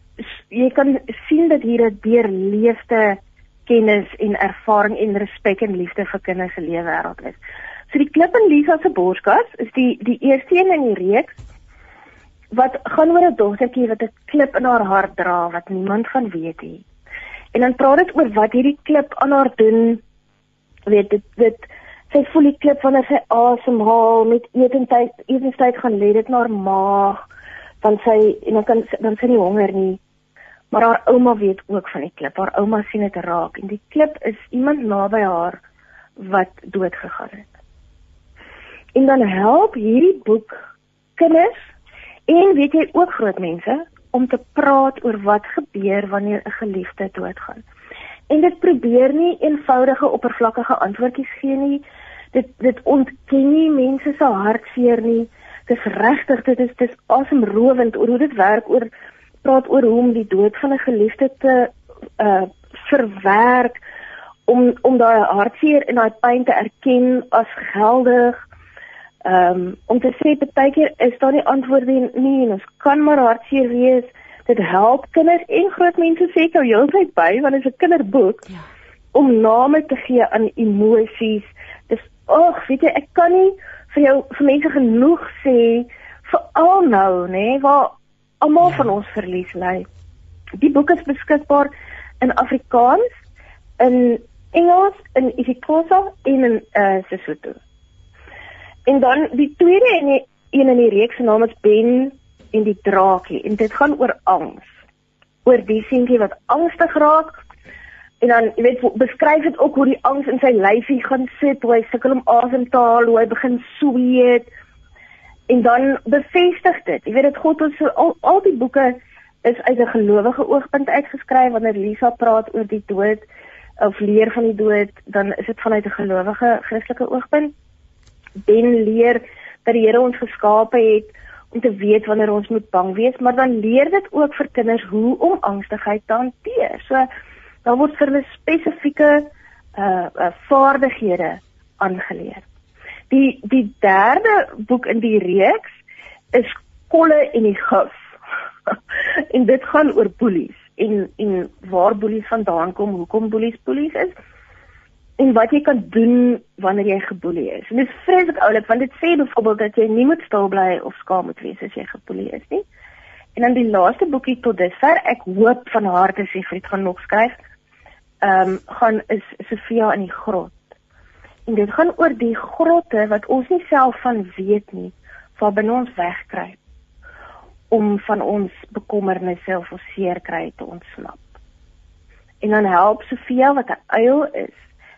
jy kan sien dat hier 'n deurleefde kennis en ervaring en respek en liefde vir kinders se lewe wêreld is. So die klip in Lisa se borskas is die die eerste een in die reeks wat gaan oor 'n dogtertjie wat 'n klip in haar hart dra wat niemand van weet nie. En dan praat dit oor wat hierdie klip aan haar doen. Weet dit dit sy voel die klip wanneer sy asemhaal met etenstyd etenstyd gaan lê dit na haar maag dan sy en dan kan dan sy nie honger nie maar haar ouma weet ook van die klip haar ouma sien dit raak en die klip is iemand naby haar wat dood gegaan het en dan help hierdie boek kinders en weet jy ook groot mense om te praat oor wat gebeur wanneer 'n geliefde doodgaan. En dit probeer nie eenvoudige oppervlakkige antwoordjies gee nie. Dit dit ontken nie mense se hartseer nie. Dis regtig dit is dis asemrowend oor hoe dit werk oor praat oor hoe om die dood van 'n geliefde te uh verwerk om om daai hartseer en daai pyn te erken as geldig um om te sê baie keer is daar nie antwoorde nie en ons kan maar hartseer wees dit help kinders en groot mense sê jou heeltyd by want dit is 'n kinderboek ja. om name te gee aan emosies dis ag weet jy ek kan nie vir jou vir mense genoeg sê veral nou nê waar almal ja. van ons verlies ly. Die boek is beskikbaar in Afrikaans, in Engels, in isiXhosa en in uh, Sesotho. En dan die tweede en die een in die reeks se naam is Ben en die draakie en dit gaan oor angs. Oor die seentjie wat angstig raak en dan jy weet beskryf dit ook hoe die angs in sy lyfie gaan sit, hoe hy sukkel om asem te haal, hoe hy begin sweet en dan bevestig dit. Jy weet dit God ons al al die boeke is uit 'n gelowige oogpunt uitgeskryf wanneer Lisa praat oor die dood of leer van die dood, dan is dit vanuit 'n gelowige Christelike oogpunt. Ben leer dat die Here ons geskape het om te weet wanneer ons moet bang wees, maar dan leer dit ook vir kinders hoe om angstigheid te hanteer. So daar word vir hulle spesifieke uh, uh vaardighede aangeleer. Die die derde boek in die reeks is Kolle en die gif. en dit gaan oor boelies en en waar boelies vandaan kom, hoekom boelies boelies is en wat jy kan doen wanneer jy geboelie is. En dit is vreeslik oulik want dit sê byvoorbeeld dat jy nie moet stil bly of skaam moet wees as jy geboelie is nie. En dan die laaste boekie tot dusver, ek hoop van harte sê Fried gaan nog skryf ehm um, gaan is Sofia in die grot. En dit gaan oor die grotte wat ons nie self van weet nie, waar binne ons wegkruip om van ons bekommernisse of ons seer kry te ontsnap. En dan help Sofia wat 'n uil is,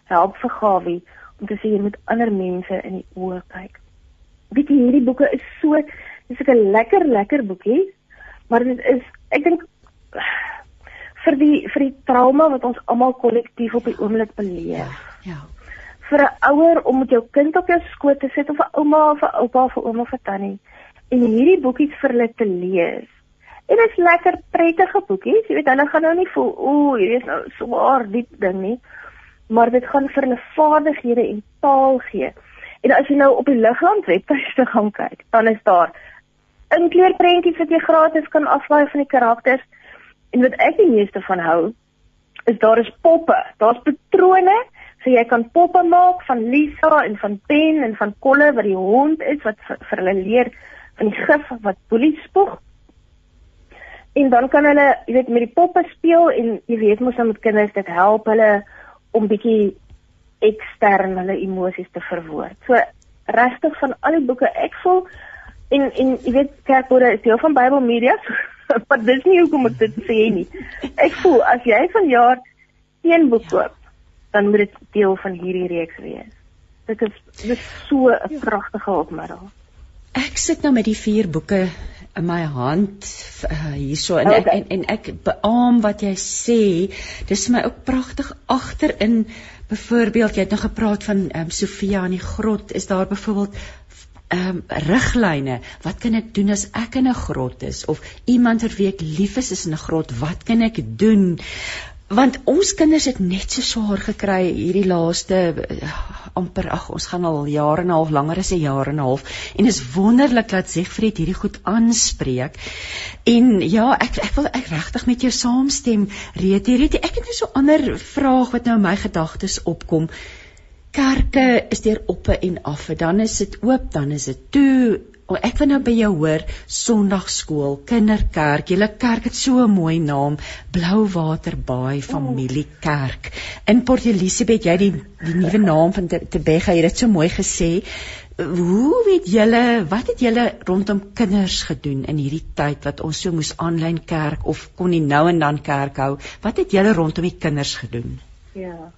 help vir Gawie om te sê jy moet ander mense in die oë kyk. Weet jy hierdie boeke is so dis 'n lekker lekker boekie, maar dit is ek dink vir die vir die trauma wat ons almal kollektief op die oomblik beleef. Ja. ja. Vir 'n ouer om met jou kind op jou skoot te sit of 'n ouma of 'n oupa of 'n ouma of 'n tannie en hierdie boekies vir hulle te lees. En dit is lekker prettige boekies. Jy weet hulle gaan nou nie voel ooh, hierdie is nou swaar diep ding nie, maar dit gaan vir hulle vaardighede en taal gee. En as jy nou op die Ligland webtuiste gaan kyk, dan is daar inkleurprentjies wat jy gratis kan aflaai van die karakters. En wat ek die meeste van hou, is daar is poppe. Daar's patrone, so jy kan poppe maak van Lisa en van Pen en van Kolle wat die hond is wat vir hulle leer van die gif wat boelie spoeg. En dan kan hulle, jy weet, met die poppe speel en jy weet mos dan met kinders dit help hulle om bietjie ekstern hulle emosies te verwoord. So regtig van al die boeke ek voel en en jy weet kerkbode is deel van Bybel Media. Maar dis nie hoekom ek dit sê nie. Ek voel as jy vanjaar een boek koop, dan moet dit deel van hierdie reeks wees. Dit is dit is so 'n ja. pragtige opmerking. Ek sit nou met die vier boeke in my hand uh, hierso en, okay. en en ek beamoen wat jy sê. Dis vir my ook pragtig agterin. Byvoorbeeld, jy het nou gepraat van um, Sofia in die grot. Is daar byvoorbeeld ehm um, riglyne. Wat kan ek doen as ek in 'n grot is of iemand vir wie ek lief is is in 'n grot? Wat kan ek doen? Want ons kinders het net so swaar gekry hierdie laaste uh, amper ag ons gaan al jare en 'n half langer as 'n jaar en 'n half en is wonderlik dat Siegfried hierdie goed aanspreek. En ja, ek ek wil ek regtig met jou saamstem. Reet hierdie ek het net so 'n ander vraag wat nou in my gedagtes opkom kerke is deur oppe en affe. Dan is dit oop, dan is dit toe. Oh, ek wil nou by jou hoor Sondagskool, Kinderkerk. Julle kerk het so 'n mooi naam, Blouwater Baai Familiekerk. In Port Elizabeth, jy die die nuwe naam van Tebega, jy het dit so mooi gesê. Hoe weet julle wat het julle rondom kinders gedoen in hierdie tyd wat ons so moes aanlyn kerk of kon nie nou en dan kerk hou? Wat het julle rondom die kinders gedoen? Ja.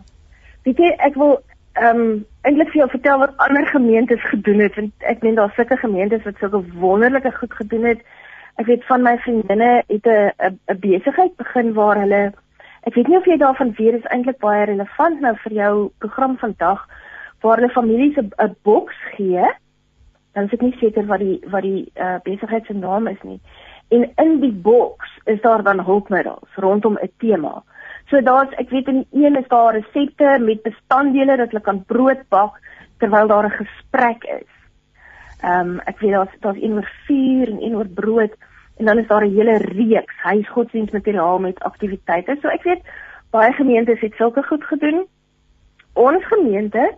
Weet jy, ek wil ehm um, eintlik vir jou vertel wat ander gemeentes gedoen het want ek meen daar's sulke gemeentes wat sulke wonderlike goed gedoen het. Ek weet van my vriendinne het 'n 'n besigheid begin waar hulle ek weet nie of jy daarvan weet is eintlik baie relevant nou vir jou program vandag waar hulle families 'n boks gee. Dan is ek nie seker wat die wat die uh, besigheid se naam is nie. En in die boks is daar dan hulpmiddels rondom 'n tema. So daar's ek weet in een is daar resepte met bestanddele dat hulle kan brood bak terwyl daar 'n gesprek is. Ehm um, ek weet daar's daar's een oor vuur en een oor brood en dan is daar 'n hele reeks huisgodsdienstmateriaal met aktiwiteite. So ek weet baie gemeentes het sulke goed gedoen. Ons gemeente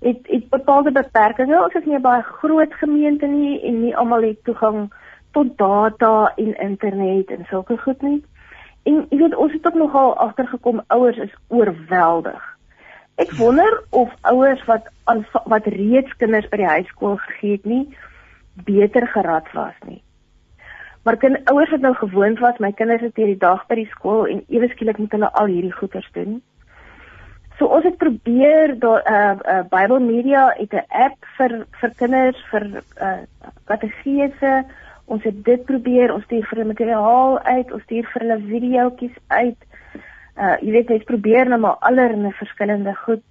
het het bepaalde beperkings. Ons is nie 'n baie groot gemeente nie en nie almal het toegang tot data en internet en sulke goed nie. En jy weet ons het ook nogal agtergekom ouers is oorweldig. Ek ja. wonder of ouers wat aan wat reeds kinders by die hoërskool gegee het nie beter gerad was nie. Maar kind ouers het nou gewoond was my kinders het hierdie dag by die skool en ewe skielik moet hulle al hierdie goeters doen. So ons het probeer daar 'n uh, eh, uh, eh, Bible Media het 'n app vir vir kinders vir uh, kategese Ons het dit probeer, ons stuur vir hulle materiaal uit, ons stuur vir hulle videoetjies uit. Uh jy weet net probeer nou maar allerlei verskillende goed.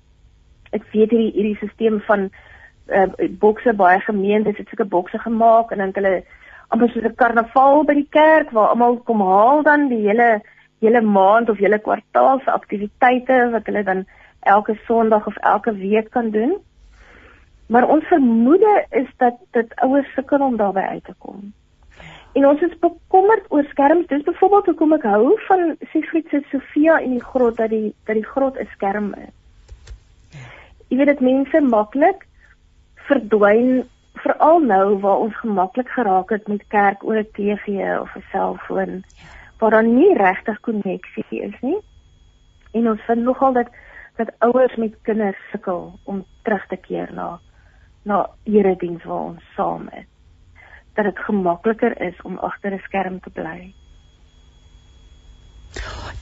Ek weet hierdie hierdie stelsel van uh bokse baie gemeentes het sulke bokse gemaak en dan hulle amper soos 'n karnaval by die kerk waar almal kom haal dan die hele hele maand of hele kwartaal se aktiwiteite wat hulle dan elke Sondag of elke week kan doen. Maar ons vermoede is dat dit ouers sukkel om daarby uit te kom. En ons is bekommerd oor skerms. Dis byvoorbeeld hoekom ek hou van Siegfried se Sofia in die grot dat die dat die grot 'n skerm is. Jy weet dit mense maklik verdwyn veral nou waar ons gemaklik geraak het met kerk oor 'n TV of 'n selfoon waar daar nie regtig koneksie is nie. En ons vind nogal dat dat ouers met kinders sukkel om terug te keer na na erediens waar ons saam is dat dit gemakliker is om agter 'n skerm te bly.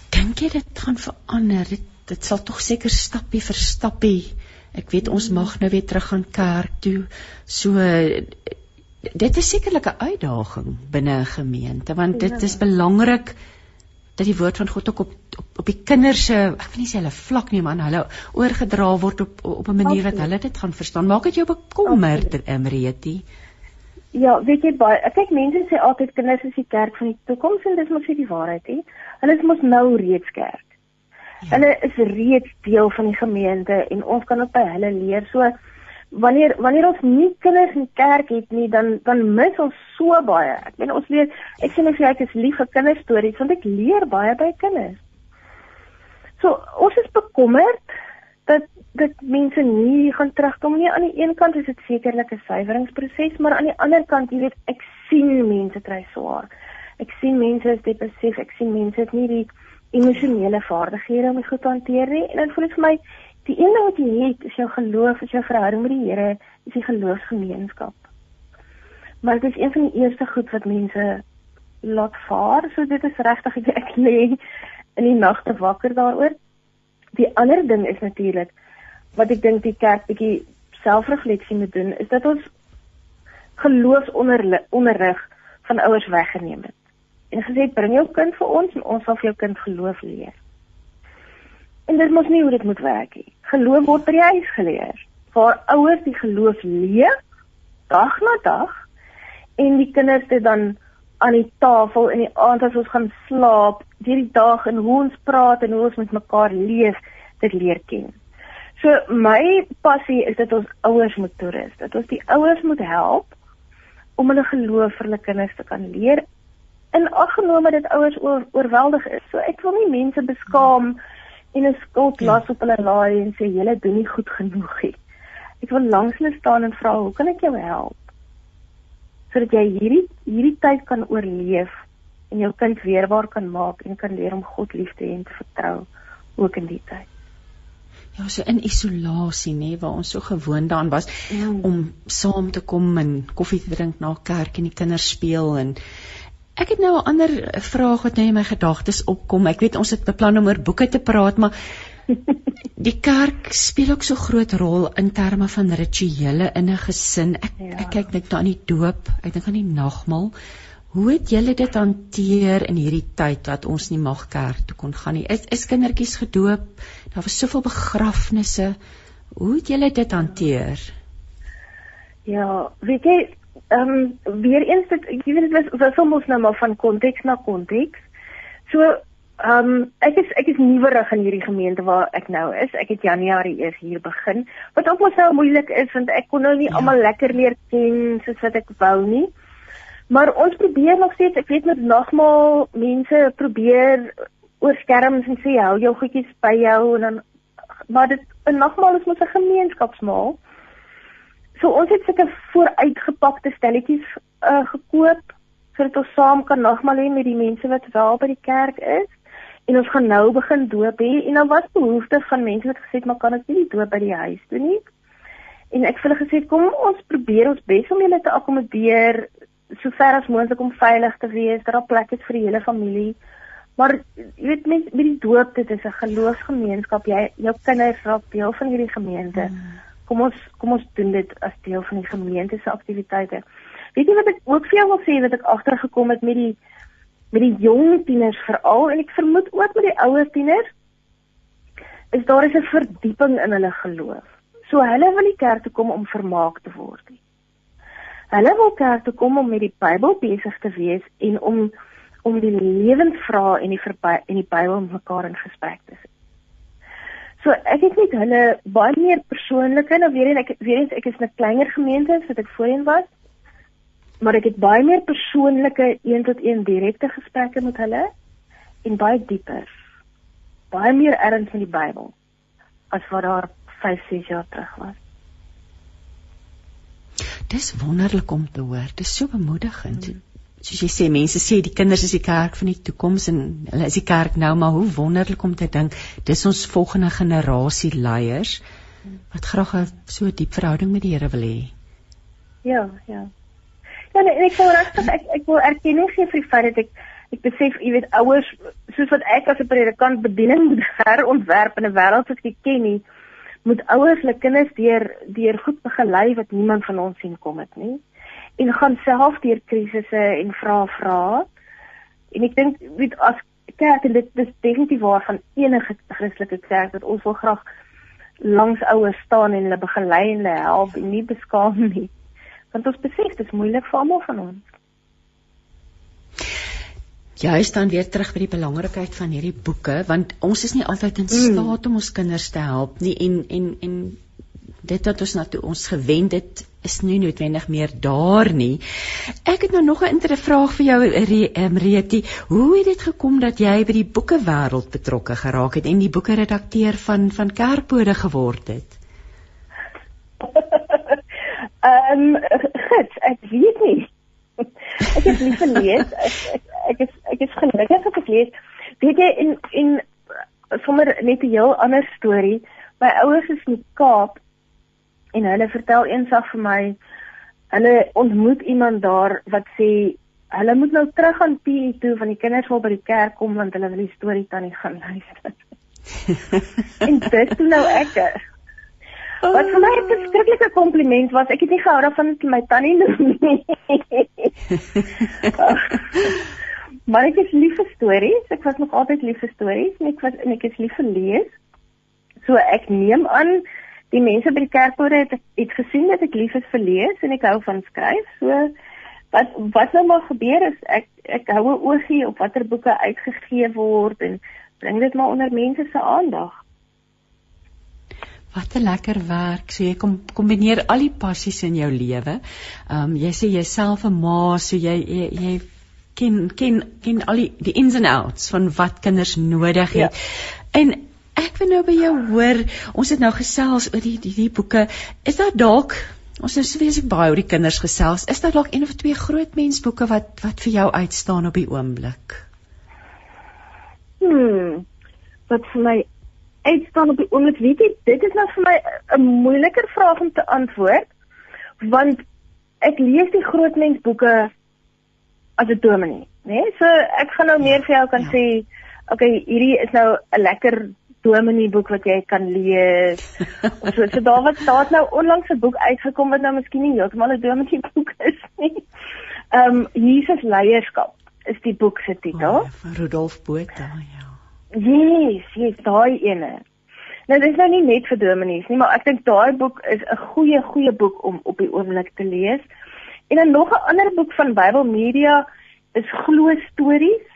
Dink jy dit gaan verander? Dit, dit sal tog seker stappie vir stappie. Ek weet ons mag nou weer terug gaan kerk toe. So dit is sekerlik 'n uitdaging binne 'n gemeente want dit is belangrik dat die woord van God ook op op, op die kinders se ek weet nie sê hulle vlak nie man hulle oorgedra word op op 'n manier wat hulle dit gaan verstaan. Maak dit jou bekommerd, Emretie? Ja, weet jy baie, kyk mense sê altyd kinders is die kerk van die toekoms en dis mos nie die waarheid nie. Hulle is mos nou reeds kerk. Ja. Hulle is reeds deel van die gemeente en ons kan ook by hulle leer. So wanneer wanneer ons nie kinders in kerk het nie, dan dan mis ons so baie. Ek meen ons leer ek sê net vir ek is lief vir kinderstories want ek leer baie by kinders. So ons is bekommerd dat dat mense nie gaan terugkom nie. Aan die een kant is dit sekerlik 'n suiweringsproses, maar aan die ander kant, jy weet, ek sien mense kry swaar. Ek sien mense is depressief, ek sien mense het nie die emosionele vaardighede om dit goed te hanteer nie. En dit voel vir my die een ding wat jy het, is jou geloof, is jou verhouding met die Here, is die geloofsgemeenskap. Maar dit is een van die eerste goed wat mense laat vaar, so dit is regtig ek lê in die nagte wakker daaroor. Die ander ding is natuurlik wat ek dink die kerk bietjie selfrefleksie moet doen is dat ons geloofsonderrig van ouers weggeneem het. En gesê bring jou kind vir ons en ons sal vir jou kind geloof leer. En dit mos nie hoe dit moet werk nie. Geloof word by die huis geleer. Waar ouers die geloof leer dag na dag en die kinders dit dan aan die tafel in die aand as ons gaan slaap, deur die dag en hoe ons praat en hoe ons met mekaar leef, dit leer ken. So my passie is dat ons ouers moet toerus, dat ons die ouers moet help om hulle geloof vir hulle kinders te kan leer. In aggenome dat ouers oor, oorweldig is. So ek wil nie mense beskaam en 'n skuld las op hulle laai en sê julle doen nie goed genoeg nie. Ek wil langs hulle staan en vra, "Hoe kan ek jou help?" sodat jy hierdie hierdie tyd kan oorleef en jou kind weerbaar kan maak en kan leer om God lief te hê en te vertrou ook in die tyd. Ja, so in isolasie nê waar ons so gewoond daaraan was mm. om saam te kom en koffie te drink na kerk en die kinders speel en ek het nou 'n ander vraag wat nou in my gedagtes opkom. Ek weet ons het beplan om oor boeke te praat, maar die kerk speel ook so groot rol in terme van rituele in 'n gesin. Ek ja. ek kyk net aan die doop, ek dink aan die nagmaal. Hoe het julle dit hanteer in hierdie tyd wat ons nie mag kerk toe kon gaan nie? Is is kindertjies gedoop? Daar was soveel begrafnisse. Hoe het julle dit hanteer? Ja, weet jy, ehm um, weer eens dit jy weet dit was was soms nou maar van konteks na konteks. So Ehm um, ek is ek is nuwerig in hierdie gemeente waar ek nou is. Ek het Januarie eers hier begin. Wat ook mos nou moeilik is want ek kon nou nie ja. almal lekker leer ken soos wat ek wou nie. Maar ons probeer nog steeds, ek weet met nagmaal mense probeer oor skerms en sê hou jou goedjies by jou en dan maar dit 'n nagmaal is mos 'n gemeenskapsmaal. So ons het sulke vooruitgepakte stelletjies uh, gekoop sodat ons saam kan nagmaal hê met die mense wat wel by die kerk is en ons gaan nou begin doop hê en dan was behoefte van mense wat gesê het maar kan ek nie die doop by die huis doen nie. En ek het hulle gesê kom ons probeer ons bes om julle te akkommodeer so ver as moontlik om veilig te wees, dat daar plek is vir die hele familie. Maar jy weet met met die doop dit is 'n geloofsgemeenskap. Jy jou kinders raak deel van hierdie gemeente. Hmm. Kom ons kom ons doen dit as deel van die gemeente se aktiwiteite. Weet jy wat ek ook vir jou wil sê wat ek agtergekom het met die met die jong tieners veral en ek vermoed ook met die ouer tieners is daar is 'n verdieping in hulle geloof. So hulle wil die kerk toe kom om vermaak te word. Hulle wil kerk toe kom om met die Bybel besig te wees en om om die lewensvrae en die en die Bybel mekaar in gesprek te sit. So ek het net hulle baie meer persoonlike nou weer en ek weer eens ek is 'n kleiner gemeente as wat ek voorheen was maar ek het baie meer persoonlike een tot een direkte gesprekke met hulle en baie dieper. Baie meer erns in die Bybel as wat daar 5, 6 jaar terug was. Dis wonderlik om te hoor. Dis so bemoedigend. Hmm. Soos jy sê, mense sê die kinders is die kerk van die toekoms en hulle is die kerk nou, maar hoe wonderlik om te dink dis ons volgende generasie leiers wat graag 'n so diep verhouding met die Here wil hê. Ja, ja. Ja, nee, ek wil regtig ek ek wil erkenning gee vir die feit dat ek ek besef, jy weet, ouers soos wat ek as 'n predikant bediening moet herontwerp in 'n wêreld wat ek ken nie, moet ouers hulle kinders deur deur goed begelei wat niemand van ons sien kom het nie. En gaan self deur krisisse en vra vra. En ek dink weet as kerk en dit is definitief waar van enige Christelike kerk dat ons wil graag langs ouers staan en hulle begelei en hulle help en nie beskaam nie want ons besef dit is moeilik vir almal van ons. Jy staan weer terug by die belangrikheid van hierdie boeke want ons is nie altyd in mm. staat om ons kinders te help nie en en en dit wat ons na toe ons gewend het is nie noodwendig meer daar nie. Ek het nou nog 'n interessante vraag vir jou Reti. Hoe het dit gekom dat jy by die boeke wêreld betrokke geraak het en die boeke redakteur van van Kerkbode geword het? Ehm um, gits, ek weet nie. ek het nie gelees. Ek, ek ek is ek is gelukkig het ek lees. Weet jy in in sommer net 'n heel ander storie. My ouers is in Kaap en hulle vertel eendag vir my hulle ontmoet iemand daar wat sê hulle moet nou terug aan PE toe van die kinders wil by die kerk kom want hulle wil die storie tannie gaan luister. en dit toe nou ek Wat vir my 'n verskriklike kompliment was, ek het nie gehou daarvan dat my tannie noem nie. maar ek is lief vir stories. Ek was nog altyd lief vir stories en ek was en ek is lief vir lees. So ek neem aan die mense by die kerkpore het het gesien dat ek lief is vir lees en ek hou van skryf. So wat wat nou maar gebeur is ek ek hou 'n oogie op watter boeke uitgegee word en bring dit maar onder mense se aandag. Wat 'n lekker werk. So jy kom kombineer al die passies in jou lewe. Ehm um, jy sê jouself 'n ma, so jy jy, jy ken ken ken al die die ins and outs van wat kinders nodig het. Ja. En ek wil nou by jou hoor, ons het nou gesels oor die die, die boeke. Is daar dalk Ons het spesifiek baie oor die kinders gesels. Is daar dalk een of twee groot mensboeke wat wat vir jou uitstaan op die oomblik? Hmm. Wat vir my uitstaan op die oomblik, weet jy, dit is nou vir my 'n moeiliker vraag om te antwoord want ek lees die groot mensboeke as 'n dominee, né? Nee? So ek gaan nou meer vir jou kan ja. sê, okay, hierdie is nou 'n lekker dominee boek wat jy kan lees. of so so daar wat daar nou onlangs 'n boek uitgekom wat nou miskien nie heeltemal 'n dominee boek is nie. Ehm um, Jesus leierskap is die boek se titel. Oh, van Rudolf Botha, ja. Yes, yes, daai ene. Nou dis nou nie net vir dominees nie, maar ek dink daai boek is 'n goeie goeie boek om op die oomblik te lees. En dan nog 'n ander boek van Bybel Media is Glo Stories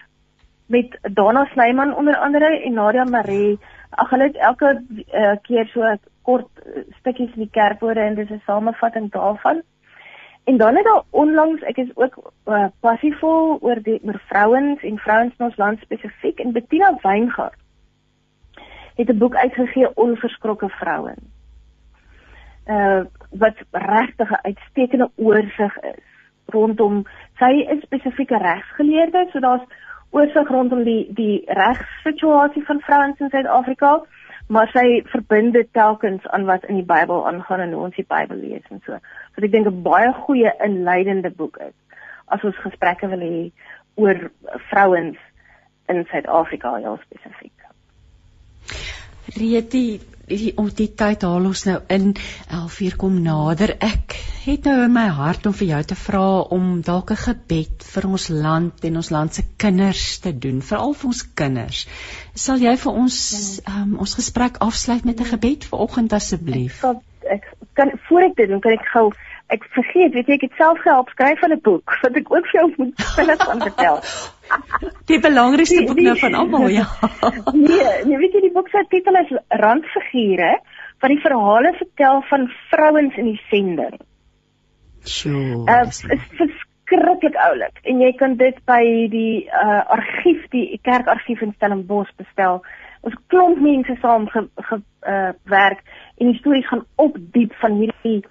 met Dana Snyman onder andere en Nadia Maree. Ag hulle het elke uh, keer so kort uh, stukkies in die kerkwoorde en dis 'n samevatting daarvan. En dan het daar onlangs, ek is ook uh, passievol oor die oor vrouens en vrouens in ons land spesifiek en Bettina Weingart het 'n boek uitgegee Onverskrokke vrouens. Uh wat regtig 'n uitstekende oorsig is rondom sy is spesifieke regsgeleerde, so daar's oorsig rondom die die regssituasie van vrouens in Suid-Afrika, maar sy verbind dit telkens aan wat in die Bybel aangaan en hoe ons die Bybel lees en so. Wat ek dink 'n baie goeie inleidende boek is as ons gesprekke wil hê oor vrouens in Suid-Afrika heel spesifiek. Reti, die om die tyd haal ons nou in 11:00 kom nader. Ek het nou in my hart om vir jou te vra om dalk 'n gebed vir ons land en ons land se kinders te doen, veral vir ons kinders. Sal jy vir ons um, ons gesprek afsluit met 'n gebed vanoggend asseblief? Ek, ek kan voor ek dit doen, kan ek gou ek vergeet, weet jy, ek het self gehelp skryf van 'n boek wat ek ook vir jou moet vinnig van vertel. Die belangrikste die, boek nou van almal, ja. nee, nee, weet jy die boek se titel is Randfigure wat die verhale vertel van vrouens in die sending. Sjoe. Uh, is verskriklik oulik en jy kan dit by die uh, argief, die kerkargief in Stellenbosch bestel. Ons klomp mense saam gewerk ge, uh, en die stories gaan op diep van hierdie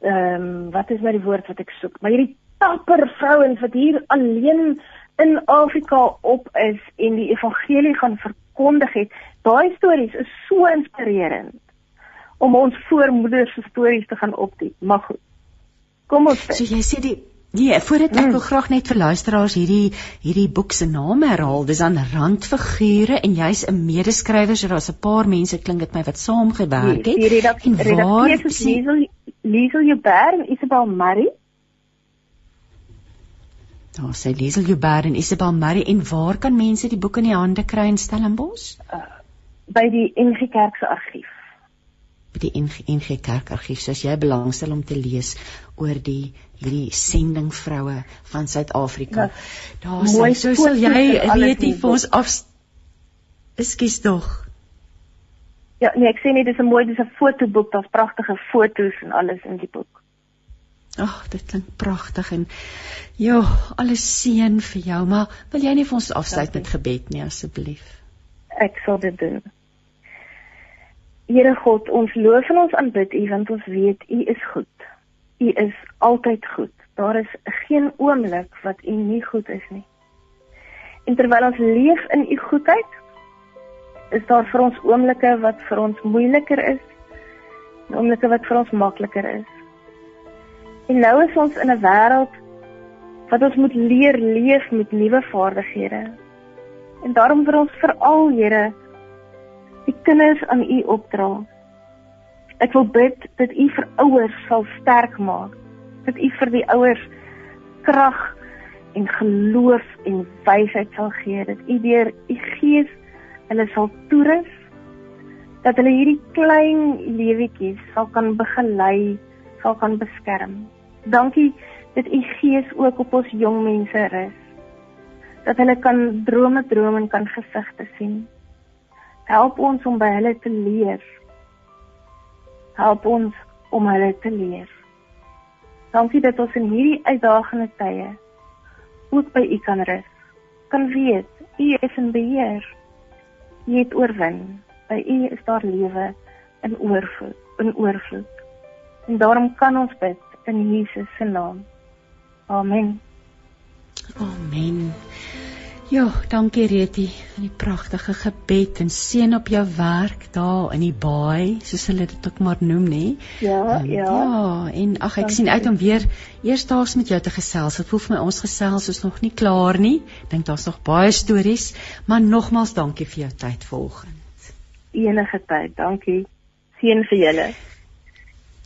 ehm um, wat is nou die woord wat ek soek? Maar hierdie dapper vrouens wat hier alleen in Afrika op is en die evangelie gaan verkondig het. Daai stories is so inspirerend om ons voormoeders se stories te gaan opdiep. Maar goed. Kom ons sê. So jy sê die Nee, voordat ek mm. wil graag net vir luisteraars hierdie hierdie boek se naam herhaal. Dis aan randfigure en jy's 'n medeskrywer, so daar's 'n paar mense klink dit my wat saamgewerk het. Die redakteur is Liesel Liesel Joubert en Isabel Murray. Daar sê Liesel Joubert en Isabel Murray en waar kan mense die boek in die hande kry in Stellenbosch? Uh, by die NG Kerk se argief. By die NG, NG Kerk argief. So as jy belangstel om te lees oor die hierdie sendingvroue van Suid-Afrika. Ja, daar sê so sal jy weet jy vir ons af Ekskuus tog. Ja, nee, ek sê net dis 'n mooi, dis 'n fotoboek, daar's pragtige foto's en alles in die boek. Ag, dit klink pragtig en ja, alles seën vir jou, maar wil jy nie vir ons afsluit met gebed nie asseblief? Ek sal dit doen. Here God, ons loof en ons aanbid U want ons weet U is goed. U is altyd goed. Daar is geen oomblik wat U nie goed is nie. En terwyl ons leef in U goedheid, is daar vir ons oomblikke wat vir ons moeiliker is, oomblikke wat vir ons makliker is. En nou is ons in 'n wêreld wat ons moet leer leef met nuwe vaardighede. En daarom vir ons veral, Here, die kinders aan U opdra. Ek wil bid dat U vir ouers sal sterk maak, dat U vir die ouers krag en geloof en wysheid sal gee, dat U deur U Gees hulle sal toerus dat hulle hierdie klein lewetjies sal kan begelei, sal kan beskerm. Dankie dat u gees ook op ons jong mense rus. Dat hulle kan drome droom en kan gesigte sien. Help ons om by hulle te leer. Help ons om hulle te leer. Dankie dat ons in hierdie uitdagende tye ook by u kan rus. Kan weet u is in beheer. U het oorwin. By U is daar lewe in oorvloed, in oorvloed. En daarom kan ons bid in Jesus se naam. Amen. Amen. Ja, dankie Reti vir die pragtige gebed en seën op jou werk daar in die baai, soos hulle dit ook maar noem, nê? Ja, um, ja. Ja, en ag ek dankie. sien uit om weer eersdaags met jou te gesels. Dit voel vir my ons gesels is nog nie klaar nie. Dink daar's nog baie stories, maar nogmals dankie vir jou tyd vanoggend. Enige tyd, dankie. Seën vir julle.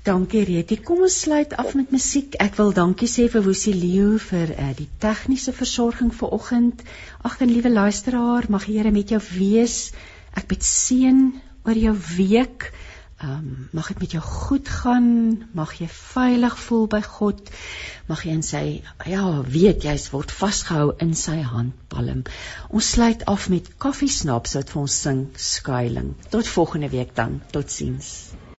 Dankie Reti. Kom ons sluit af met musiek. Ek wil dankie sê vir Woesie Leo vir uh, die tegniese versorging vir oggend. Ag, en liewe luisteraar, mag die Here met jou wees. Ek bid seën oor jou week. Ehm um, mag dit met jou goed gaan. Mag jy veilig voel by God. Mag jy in sy ja, weet jy's word vasgehou in sy handpalm. Ons sluit af met Coffee Snaps wat vir ons sing skuiling. Tot volgende week dan. Totsiens.